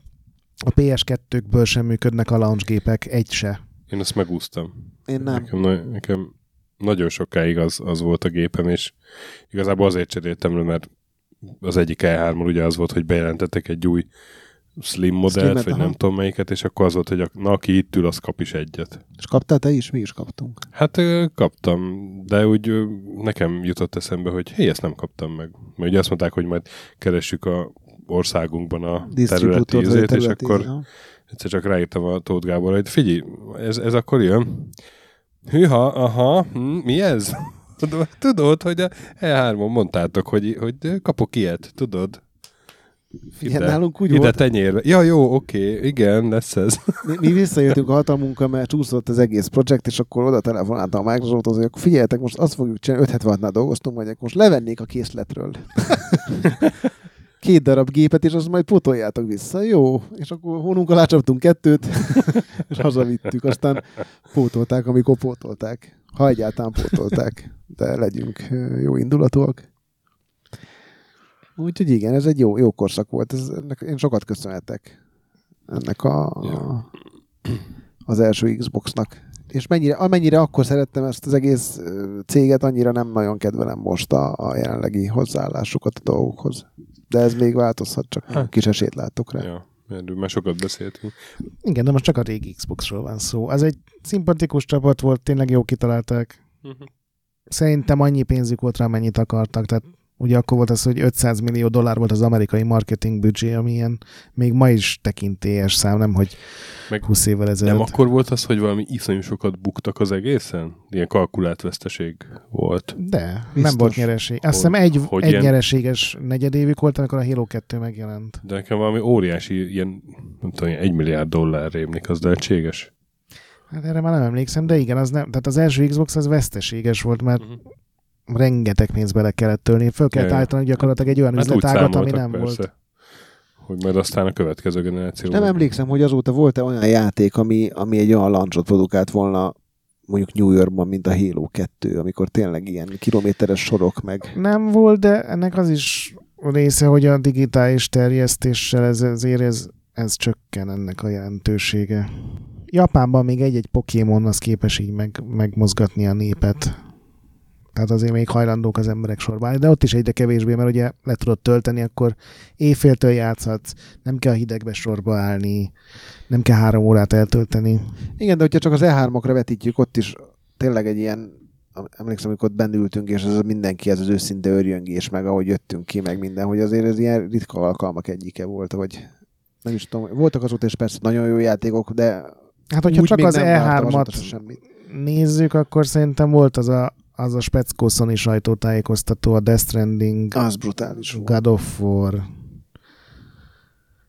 a PS2-kből sem működnek a launch gépek, egy se. én ezt megúsztam. Én nem. Nekem, na, nekem nagyon sokáig az, az volt a gépem, és igazából azért cseréltem le, mert az egyik E3-on ugye az volt, hogy bejelentettek egy új Slim modellt, Slimet, vagy aha. nem tudom melyiket, és akkor az volt, hogy a, na, aki itt ül, az kap is egyet. És kaptál te is? Mi is kaptunk. Hát kaptam, de úgy nekem jutott eszembe, hogy hé, ezt nem kaptam meg. Mert ugye azt mondták, hogy majd keressük a országunkban a területi ízét, és akkor aha. egyszer csak ráírtam a Tóth Gáborra, hogy figyelj, ez, ez akkor jön. Hűha, aha, hm, mi ez? Tudod, hogy a E3-on mondtátok, hogy, hogy kapok ilyet, tudod? Igen, nálunk úgy ide volt. tenyérbe. Ja, jó, oké, igen, lesz ez. Mi, mi visszajöttünk a hatalmunkra, mert csúszott az egész projekt, és akkor oda telefonáltam a Microsofthoz, hogy akkor figyeljetek, most azt fogjuk csinálni, 576-nál dolgoztunk, hogy most levennék a készletről. Két darab gépet, és azt majd potoljátok vissza. Jó. És akkor hónunk alá csaptunk kettőt, és hazavittük. Aztán pótolták, amikor pótolták. Ha egyáltalán pótolták. De legyünk jó indulatúak. Úgyhogy igen, ez egy jó, jó korszak volt. Ez, ennek, én sokat köszönhetek ennek a, Ja. az első Xboxnak. És mennyire, amennyire akkor szerettem ezt az egész céget, annyira nem nagyon kedvelem most a, a jelenlegi hozzáállásukat a dolgokhoz. De ez még változhat, csak Hát. kis esélyt látok rá. Ja, erről már sokat beszéltünk. Igen, de most csak a régi Xboxról van szó. Az egy szimpatikus csapat volt, tényleg jó kitalálták. Szerintem annyi pénzük volt rá, mennyit akartak. Tehát ugye akkor volt az, hogy 500 millió dollár volt az amerikai marketing büdzsé, ami ilyen még ma is tekintélyes szám, nem hogy Meg 20 évvel ezelőtt. Nem akkor volt az, hogy valami iszonyú sokat buktak az egészen? Ilyen kalkulált veszteség volt. De, Biztos. nem volt nyereség. Azt hiszem egy, hogy egy ilyen- nyereséges negyedévük volt, amikor a Halo 2 megjelent. De nekem valami óriási, ilyen, nem tudom, ilyen egy milliárd dollár rémlik, az lehetséges. Hát erre már nem emlékszem, de igen, az nem, tehát az első Xbox az veszteséges volt, mert Mhm. Rengeteg pénzt bele kellett tölni. Föl kellett állítani gyakorlatilag egy olyan Hát üzletágat, ami nem persze, volt. hogy majd aztán a következő generáció. Nem emlékszem, hogy azóta volt-e olyan játék, ami, ami egy olyan launchot produkált volna mondjuk New Yorkban, mint a Halo 2, amikor tényleg ilyen kilométeres sorok meg. Nem volt, de ennek az is része, hogy a digitális terjesztéssel ez, ezért ez, ez csökken ennek a jelentősége. Japánban még egy-egy Pokémon az képes így meg, megmozgatni a népet. Tehát azért még hajlandók az emberek sorba állni, de ott is egyre kevésbé, mert ugye le tudod tölteni, akkor éjféltől játszhatsz, nem kell a hidegbe sorba állni, nem kell három órát eltölteni. Igen, de hogyha csak az E3-okra vetítjük, ott is tényleg egy ilyen emlékszem, amikor ott ültünk, és ez mindenki, ez az őszinte örjöngés, meg ahogy jöttünk ki, meg minden, hogy azért ez ilyen ritka alkalmak egyike volt, vagy nem is tudom, voltak azóta is persze nagyon jó játékok, de Hát, hogyha csak az nem vártam azóta E3-at se semmit. nézzük, akkor szerintem volt az a, az a speckó Sony sajtótájékoztató, a Death Stranding, Az brutális volt. God of War,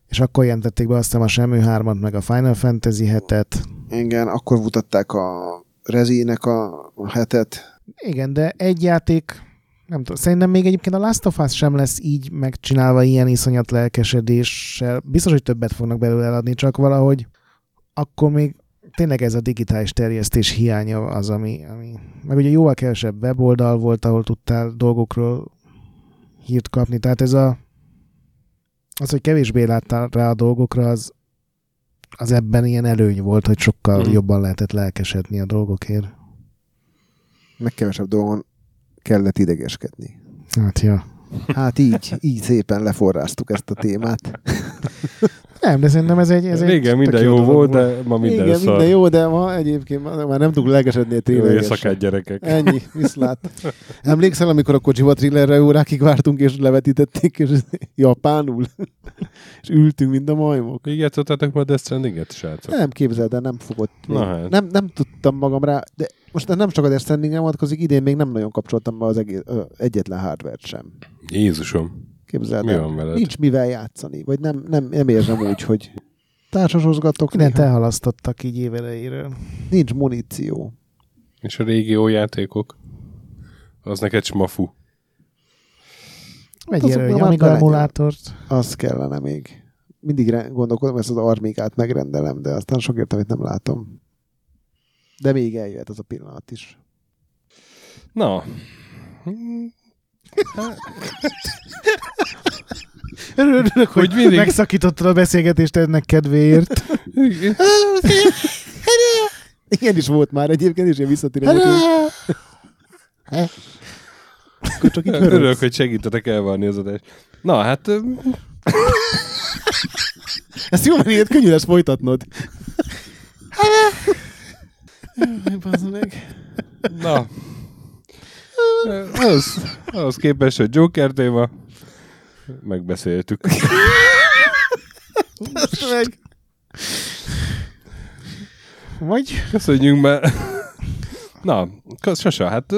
és akkor jelentették be aztán a Semmi 3 meg a Final Fantasy hetet. Igen, akkor mutatták a Rezinek a a hetet. Igen, de egy játék, nem tudom, szerintem még egyébként a Last of Us sem lesz így megcsinálva ilyen iszonyat lelkesedéssel. Biztos, hogy többet fognak belőle eladni, csak valahogy akkor még tényleg ez a digitális terjesztés hiánya az, ami, ami... Meg ugye jóval kevesebb weboldal volt, ahol tudtál dolgokról hírt kapni, tehát ez a az, hogy kevésbé láttál rá a dolgokra, az, az ebben ilyen előny volt, hogy sokkal Mhm. jobban lehetett lelkesedni a dolgokért. Meg kevesebb dolgon kellett idegeskedni. Hát ja. Hát így, így szépen leforráztuk ezt a témát. Nem, de szerintem ez egy... Ez Régen egy minden jó volt, de ma minden Igen, szar. minden jó, de ma egyébként már nem tudunk legesedni a Jó tényleges. éjszakát, gyerekek. Ennyi, viszlát. Emlékszel, amikor a kocsiba thrillerre órákig vártunk, és levetítették, és japánul? és ültünk, mint a majmok. Még játszottátok majd Death Stranding-et, srácok? Nem képzeld, el, nem fogott. Na hát. Nem, nem tudtam magam rá, de most nem csak a Death stranding vonatkozik, idén még nem nagyon kapcsoltam be az egész, ö, egyetlen hardware sem. Jézusom, Képzeld mi el. van veled? Nincs mivel játszani, vagy nem, nem, nem érzem úgy, hogy társasozgatok, Mindent néha. elhalasztottak így évelejéről. nincs muníció. És a régi jó játékok? Az neked smafu. Vegyél Azokban egy Amiga emulátort. Az kellene még. Mindig gondolkodom, ezt az armikát megrendelem, de aztán sok értelmét nem látom. De még eljöhet az a pillanat is. Na, Örülök, hogy, Hogy mindig- megszakítottad a beszélgetést ennek kedvéért. Ilyen is volt már egyébként, és én visszatérem. hogy- Akkor csak így Örülök, hogy segítetek elvarni az adást. Na, hát Ezt jó, mert ilyet könnyű lesz folytatnod. Bazd meg. na. Ö, Ahhoz, képest, hogy Joker téma, megbeszéltük. Meg. Vagy Köszönjünk be. Na, Sasa, hát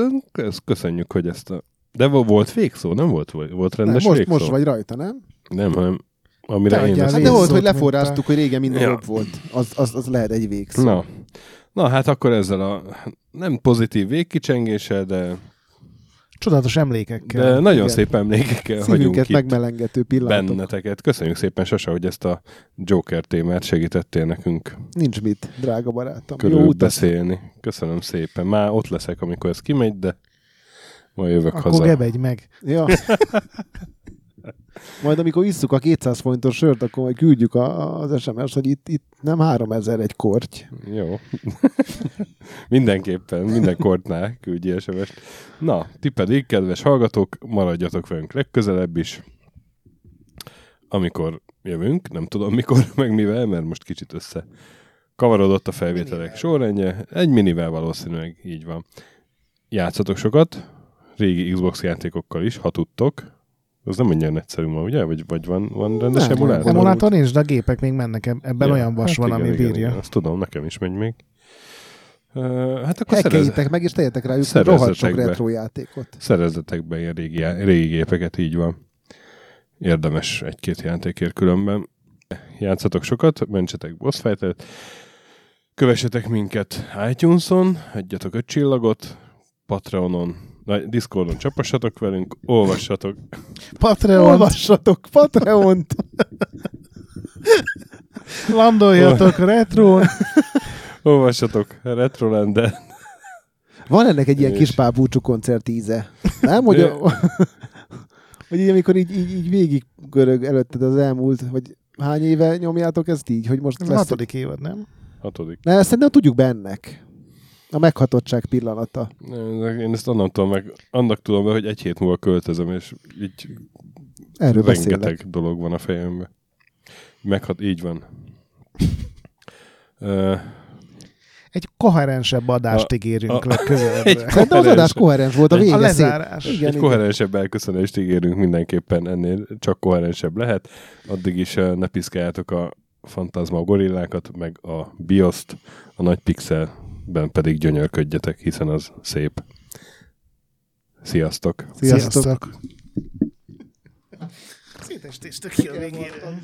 köszönjük, hogy ezt a... De vo- volt végszó, nem volt, volt Nem, rendes most, végszó? most vagy rajta, nem? Nem, hanem amire Te én ezt... Hát de volt, hogy leforráztuk, hogy régen minden Ja. jobb volt. Az, az, az lehet egy végszó. Na. Na, hát akkor ezzel a nem pozitív végkicsengéssel, de, csodálatos emlékekkel. de nagyon igen. szép emlékekkel Szívünket itt megmelengető pillanatok. benneteket. Köszönjük szépen, Sasa, hogy ezt a Joker témát segítettél nekünk Nincs mit, drága barátom. Körül beszélni. Köszönöm szépen. Már ott leszek, amikor ez kimegy, de majd jövök Akkor haza. gebedj meg. Ja. Majd amikor isszuk a 200 forintos sört, akkor majd küldjük a, az SMS, hogy itt, itt nem 3000 egy korty. Jó. Mindenképpen, minden kortnál küldj sms Na, ti pedig, kedves hallgatók, maradjatok velünk legközelebb is. Amikor jövünk, nem tudom mikor, meg mivel, mert most kicsit össze kavarodott a felvételek sorrendje. Egy minivel valószínűleg így van. Játszatok sokat, régi Xbox játékokkal is, ha tudtok. Az nem ennyire egyszerű ma, ugye? Vagy, vagy van, van rendes Nem, emulátor? nem. Emulátor nincs, de a gépek még mennek. eb- Ebben Ja, olyan vas hát van, igen, ami igen, bírja. Igen, azt tudom, nekem is megy még. Uh, hát akkor szerez, meg, és tegyetek rájuk rohadt sok retro játékot. szerezzetek be ilyen régi, régi gépeket, így van. Érdemes egy-két játékért különben. Játszatok sokat, mentsetek boss fight Kövessetek minket iTunes-on, adjatok öt csillagot, Patreonon, Discordon csapassatok velünk, olvassatok, Patreon, Olvassatok Patreont! landoljatok retron. olvassatok Retrolandet, Van ennek egy ilyen És- kis pábúcsú koncert íze. Nem? Hogy, a, hogy így, amikor így, így, így végig görög előtted az elmúlt, hogy hány éve nyomjátok ezt így, hogy most Ez lesz... hatodik évad, nem? hatodik. Ne, ezt szerintem tudjuk be ennek. A meghatottság pillanata. Én ezt annak tudom meg, annak tudom be, hogy egy hét múlva költözöm, és így Erről rengeteg beszélek. dolog van a fejemben. Meghat, így van. Egy koherensebb adást A- ígérünk a- legközelebb. Egy Szerintem az koherens- adás koherens volt, a Egy- vége A lezárás. Igen, egy igen. koherensebb elköszönést ígérünk mindenképpen, ennél csak koherensebb lehet. Addig is ne piszkáljátok a Fantasma gorillákat, meg a Bioszt, a nagy pixelben pedig gyönyörködjetek, hiszen az szép. Sziasztok! Sziasztok. Sziasztok. Szétestéztük ki a végére.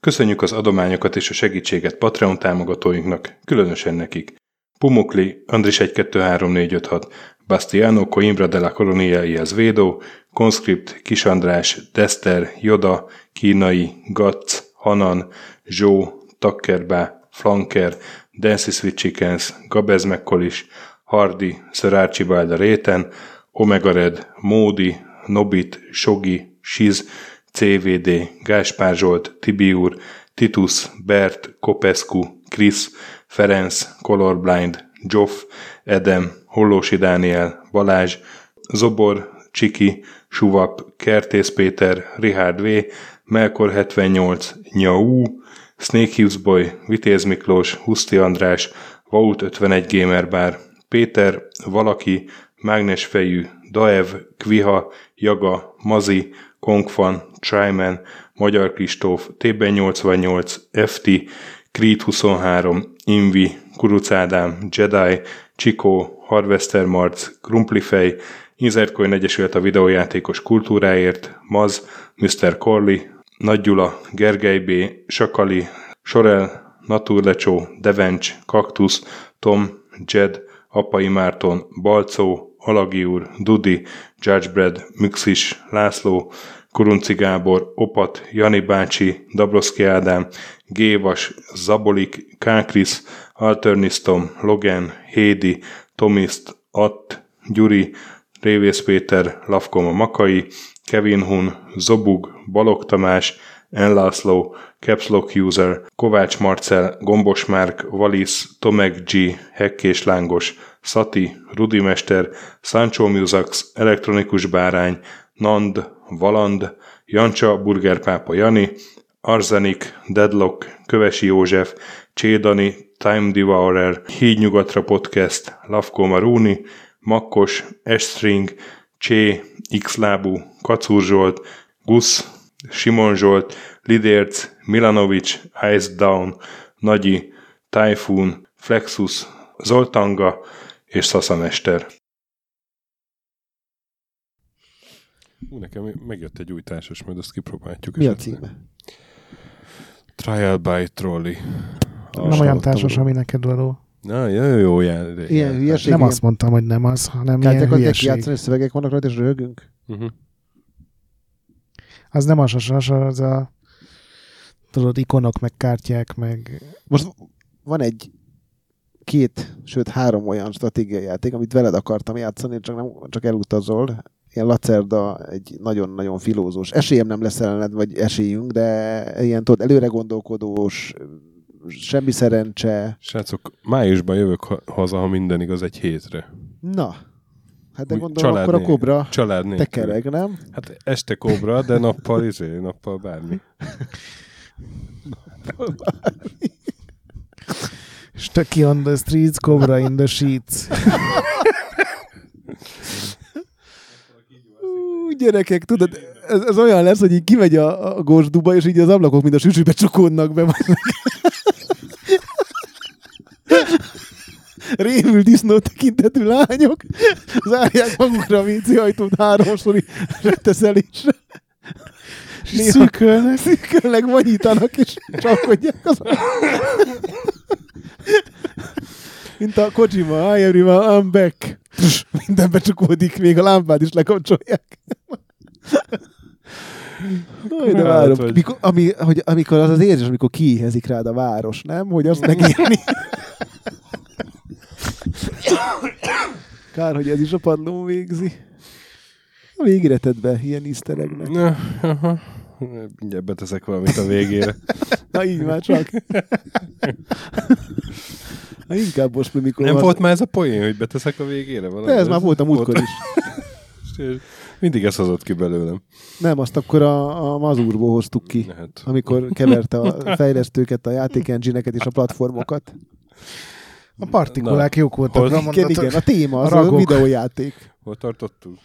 Köszönjük az adományokat és a segítséget Patreon támogatóinknak, különösen nekik. Pumukli, Andris 123456, Bastiano Coimbra de la Colonia y Védó, Conscript, Kis András, Dester, Joda, Kínai, Gatz, Hanan, Zsó, Takkerbá, Flanker, Dancy Sweet Chickens, Gabez Mekkolis, Hardy, Sir Archibald Réten, Omega Red, Módi, Nobit, Sogi, Siz, CVD, Gáspár Zsolt, Tibiur, Titus, Bert, Kopescu, Krisz, Ferenc, Colorblind, Joff, Edem, Hollósi Dániel, Balázs, Zobor, Csiki, Suvap, Kertész Péter, Richard V, Melkor 78, Nyau, Snake Hughes Boy, Vitéz Miklós, Huszti András, Vault 51 Gamer Bar, Péter, Valaki, Mágnesfejű, Daev, Kviha, Jaga, Mazi, Kongfan, Tryman, Magyar Kristóf, TB88, FT, Creed 23, Invi, Kuruc Ádám, Jedi, Csikó, Harvester Marc, Krumplifej, Inzertcoin Egyesület a videójátékos kultúráért, Maz, Mr. Corley, Nagy Gyula, Gergely B., Sakali, Sorel, Naturlecsó, Devencs, Kaktusz, Tom, Jed, Apai Márton, Balcó, Alagi úr, Dudi, Judgebred, Müxis, László, Kurunci Gábor, Opat, Jani bácsi, Dabroszki Ádám, Gévas, Zabolik, Kákris, Alternisztom, Logan, Hédi, Tomiszt, Att, Gyuri, Révész Péter, Lavkoma Makai, Kevin Hun, Zobug, Balog Tamás, Enlászló, Capslock User, Kovács Marcel, Gombos Márk, Valisz, Tomek G, Hekkés Lángos, Szati, Rudimester, Sancho Musax, Elektronikus Bárány, Nand, Valand, Jancsa, Burgerpápa Jani, Arzenik, Deadlock, Kövesi József, Csédani, Time Devourer, Hídnyugatra Podcast, Lavko Maruni, Makkos, Estring, Csé, Xlábú, Kacúr Zsolt, Gusz, Simon Zsolt, Lidérc, Milanovic, Ice Down, Nagyi, Typhoon, Flexus, Zoltanga és Szaszamester. Ú, nekem megjött egy új társas, majd azt kipróbáljuk. Mi a címe? Trial by Trolley. Nem olyan társas, ami neked való. Na, jó, jó, jó. Ilyen, Ilyen hülyeség. Nem ilyen- azt mondtam, hogy nem az, hanem ilyen Kártyákat kell hülyeség. kijátszani, és szövegek vannak rajta, és röhögünk? Uh-huh. Az nem az, az, az a tudod, ikonok, meg kártyák, meg Most van egy két, sőt három olyan stratégiai játék, amit veled akartam játszani, csak, nem, csak elutazol. Ilyen lacerda, egy nagyon-nagyon filózós. Esélyem nem lesz ellened, vagy esélyünk, de ilyen tudod, előre gondolkodós, semmi szerencse. Srácok, májusban jövök ha- haza, ha minden igaz, egy hétre. Na, hát de gondolom, család akkor a kobra Család nélkül. kereg, nem? Hát este kobra, de nappal, izé, nappal bármi. Stöki on the streets, cobra in the sheets. Ú, gyerekek, tudod, ez, ez olyan lesz, hogy így kimegy a, a gósduba, és így az ablakok, mint a süsűbe csukódnak be. Majd. Rémült disznó tekintetű lányok zárják magukra a WC ajtót háromsori reteszelésre. Néha Szűkölnek. szűkölnek, vagyítanak, és csapkodják az Mint a Kojima, hi everyone, I'm back. Minden becsukódik, még a lámpát is lekapcsolják. Aj, de várom. vagy- Mikor, ami, hogy, amikor az az érzés, amikor kiéhezik rád a város, nem? Hogy azt megírni. Kár, hogy ez is a padlón végzi. A végére tedd be, ilyen iszteregnek. Na, aha. Mindjárt beteszek valamit a végére. Na így már csak. Na, inkább most, mikor Nem van- volt már ez a poén, hogy beteszek a végére valamit? De ez már volt a múltkor is. Mindig ez hozott ki belőlem. Nem, azt akkor a, a mazurból hoztuk ki, Hát, amikor keverte a fejlesztőket, a játék engine-eket és a platformokat. A partikulák jók voltak. Hol- Na, Igen, mondod, igen, a téma az a a, videójáték. hol tartottunk?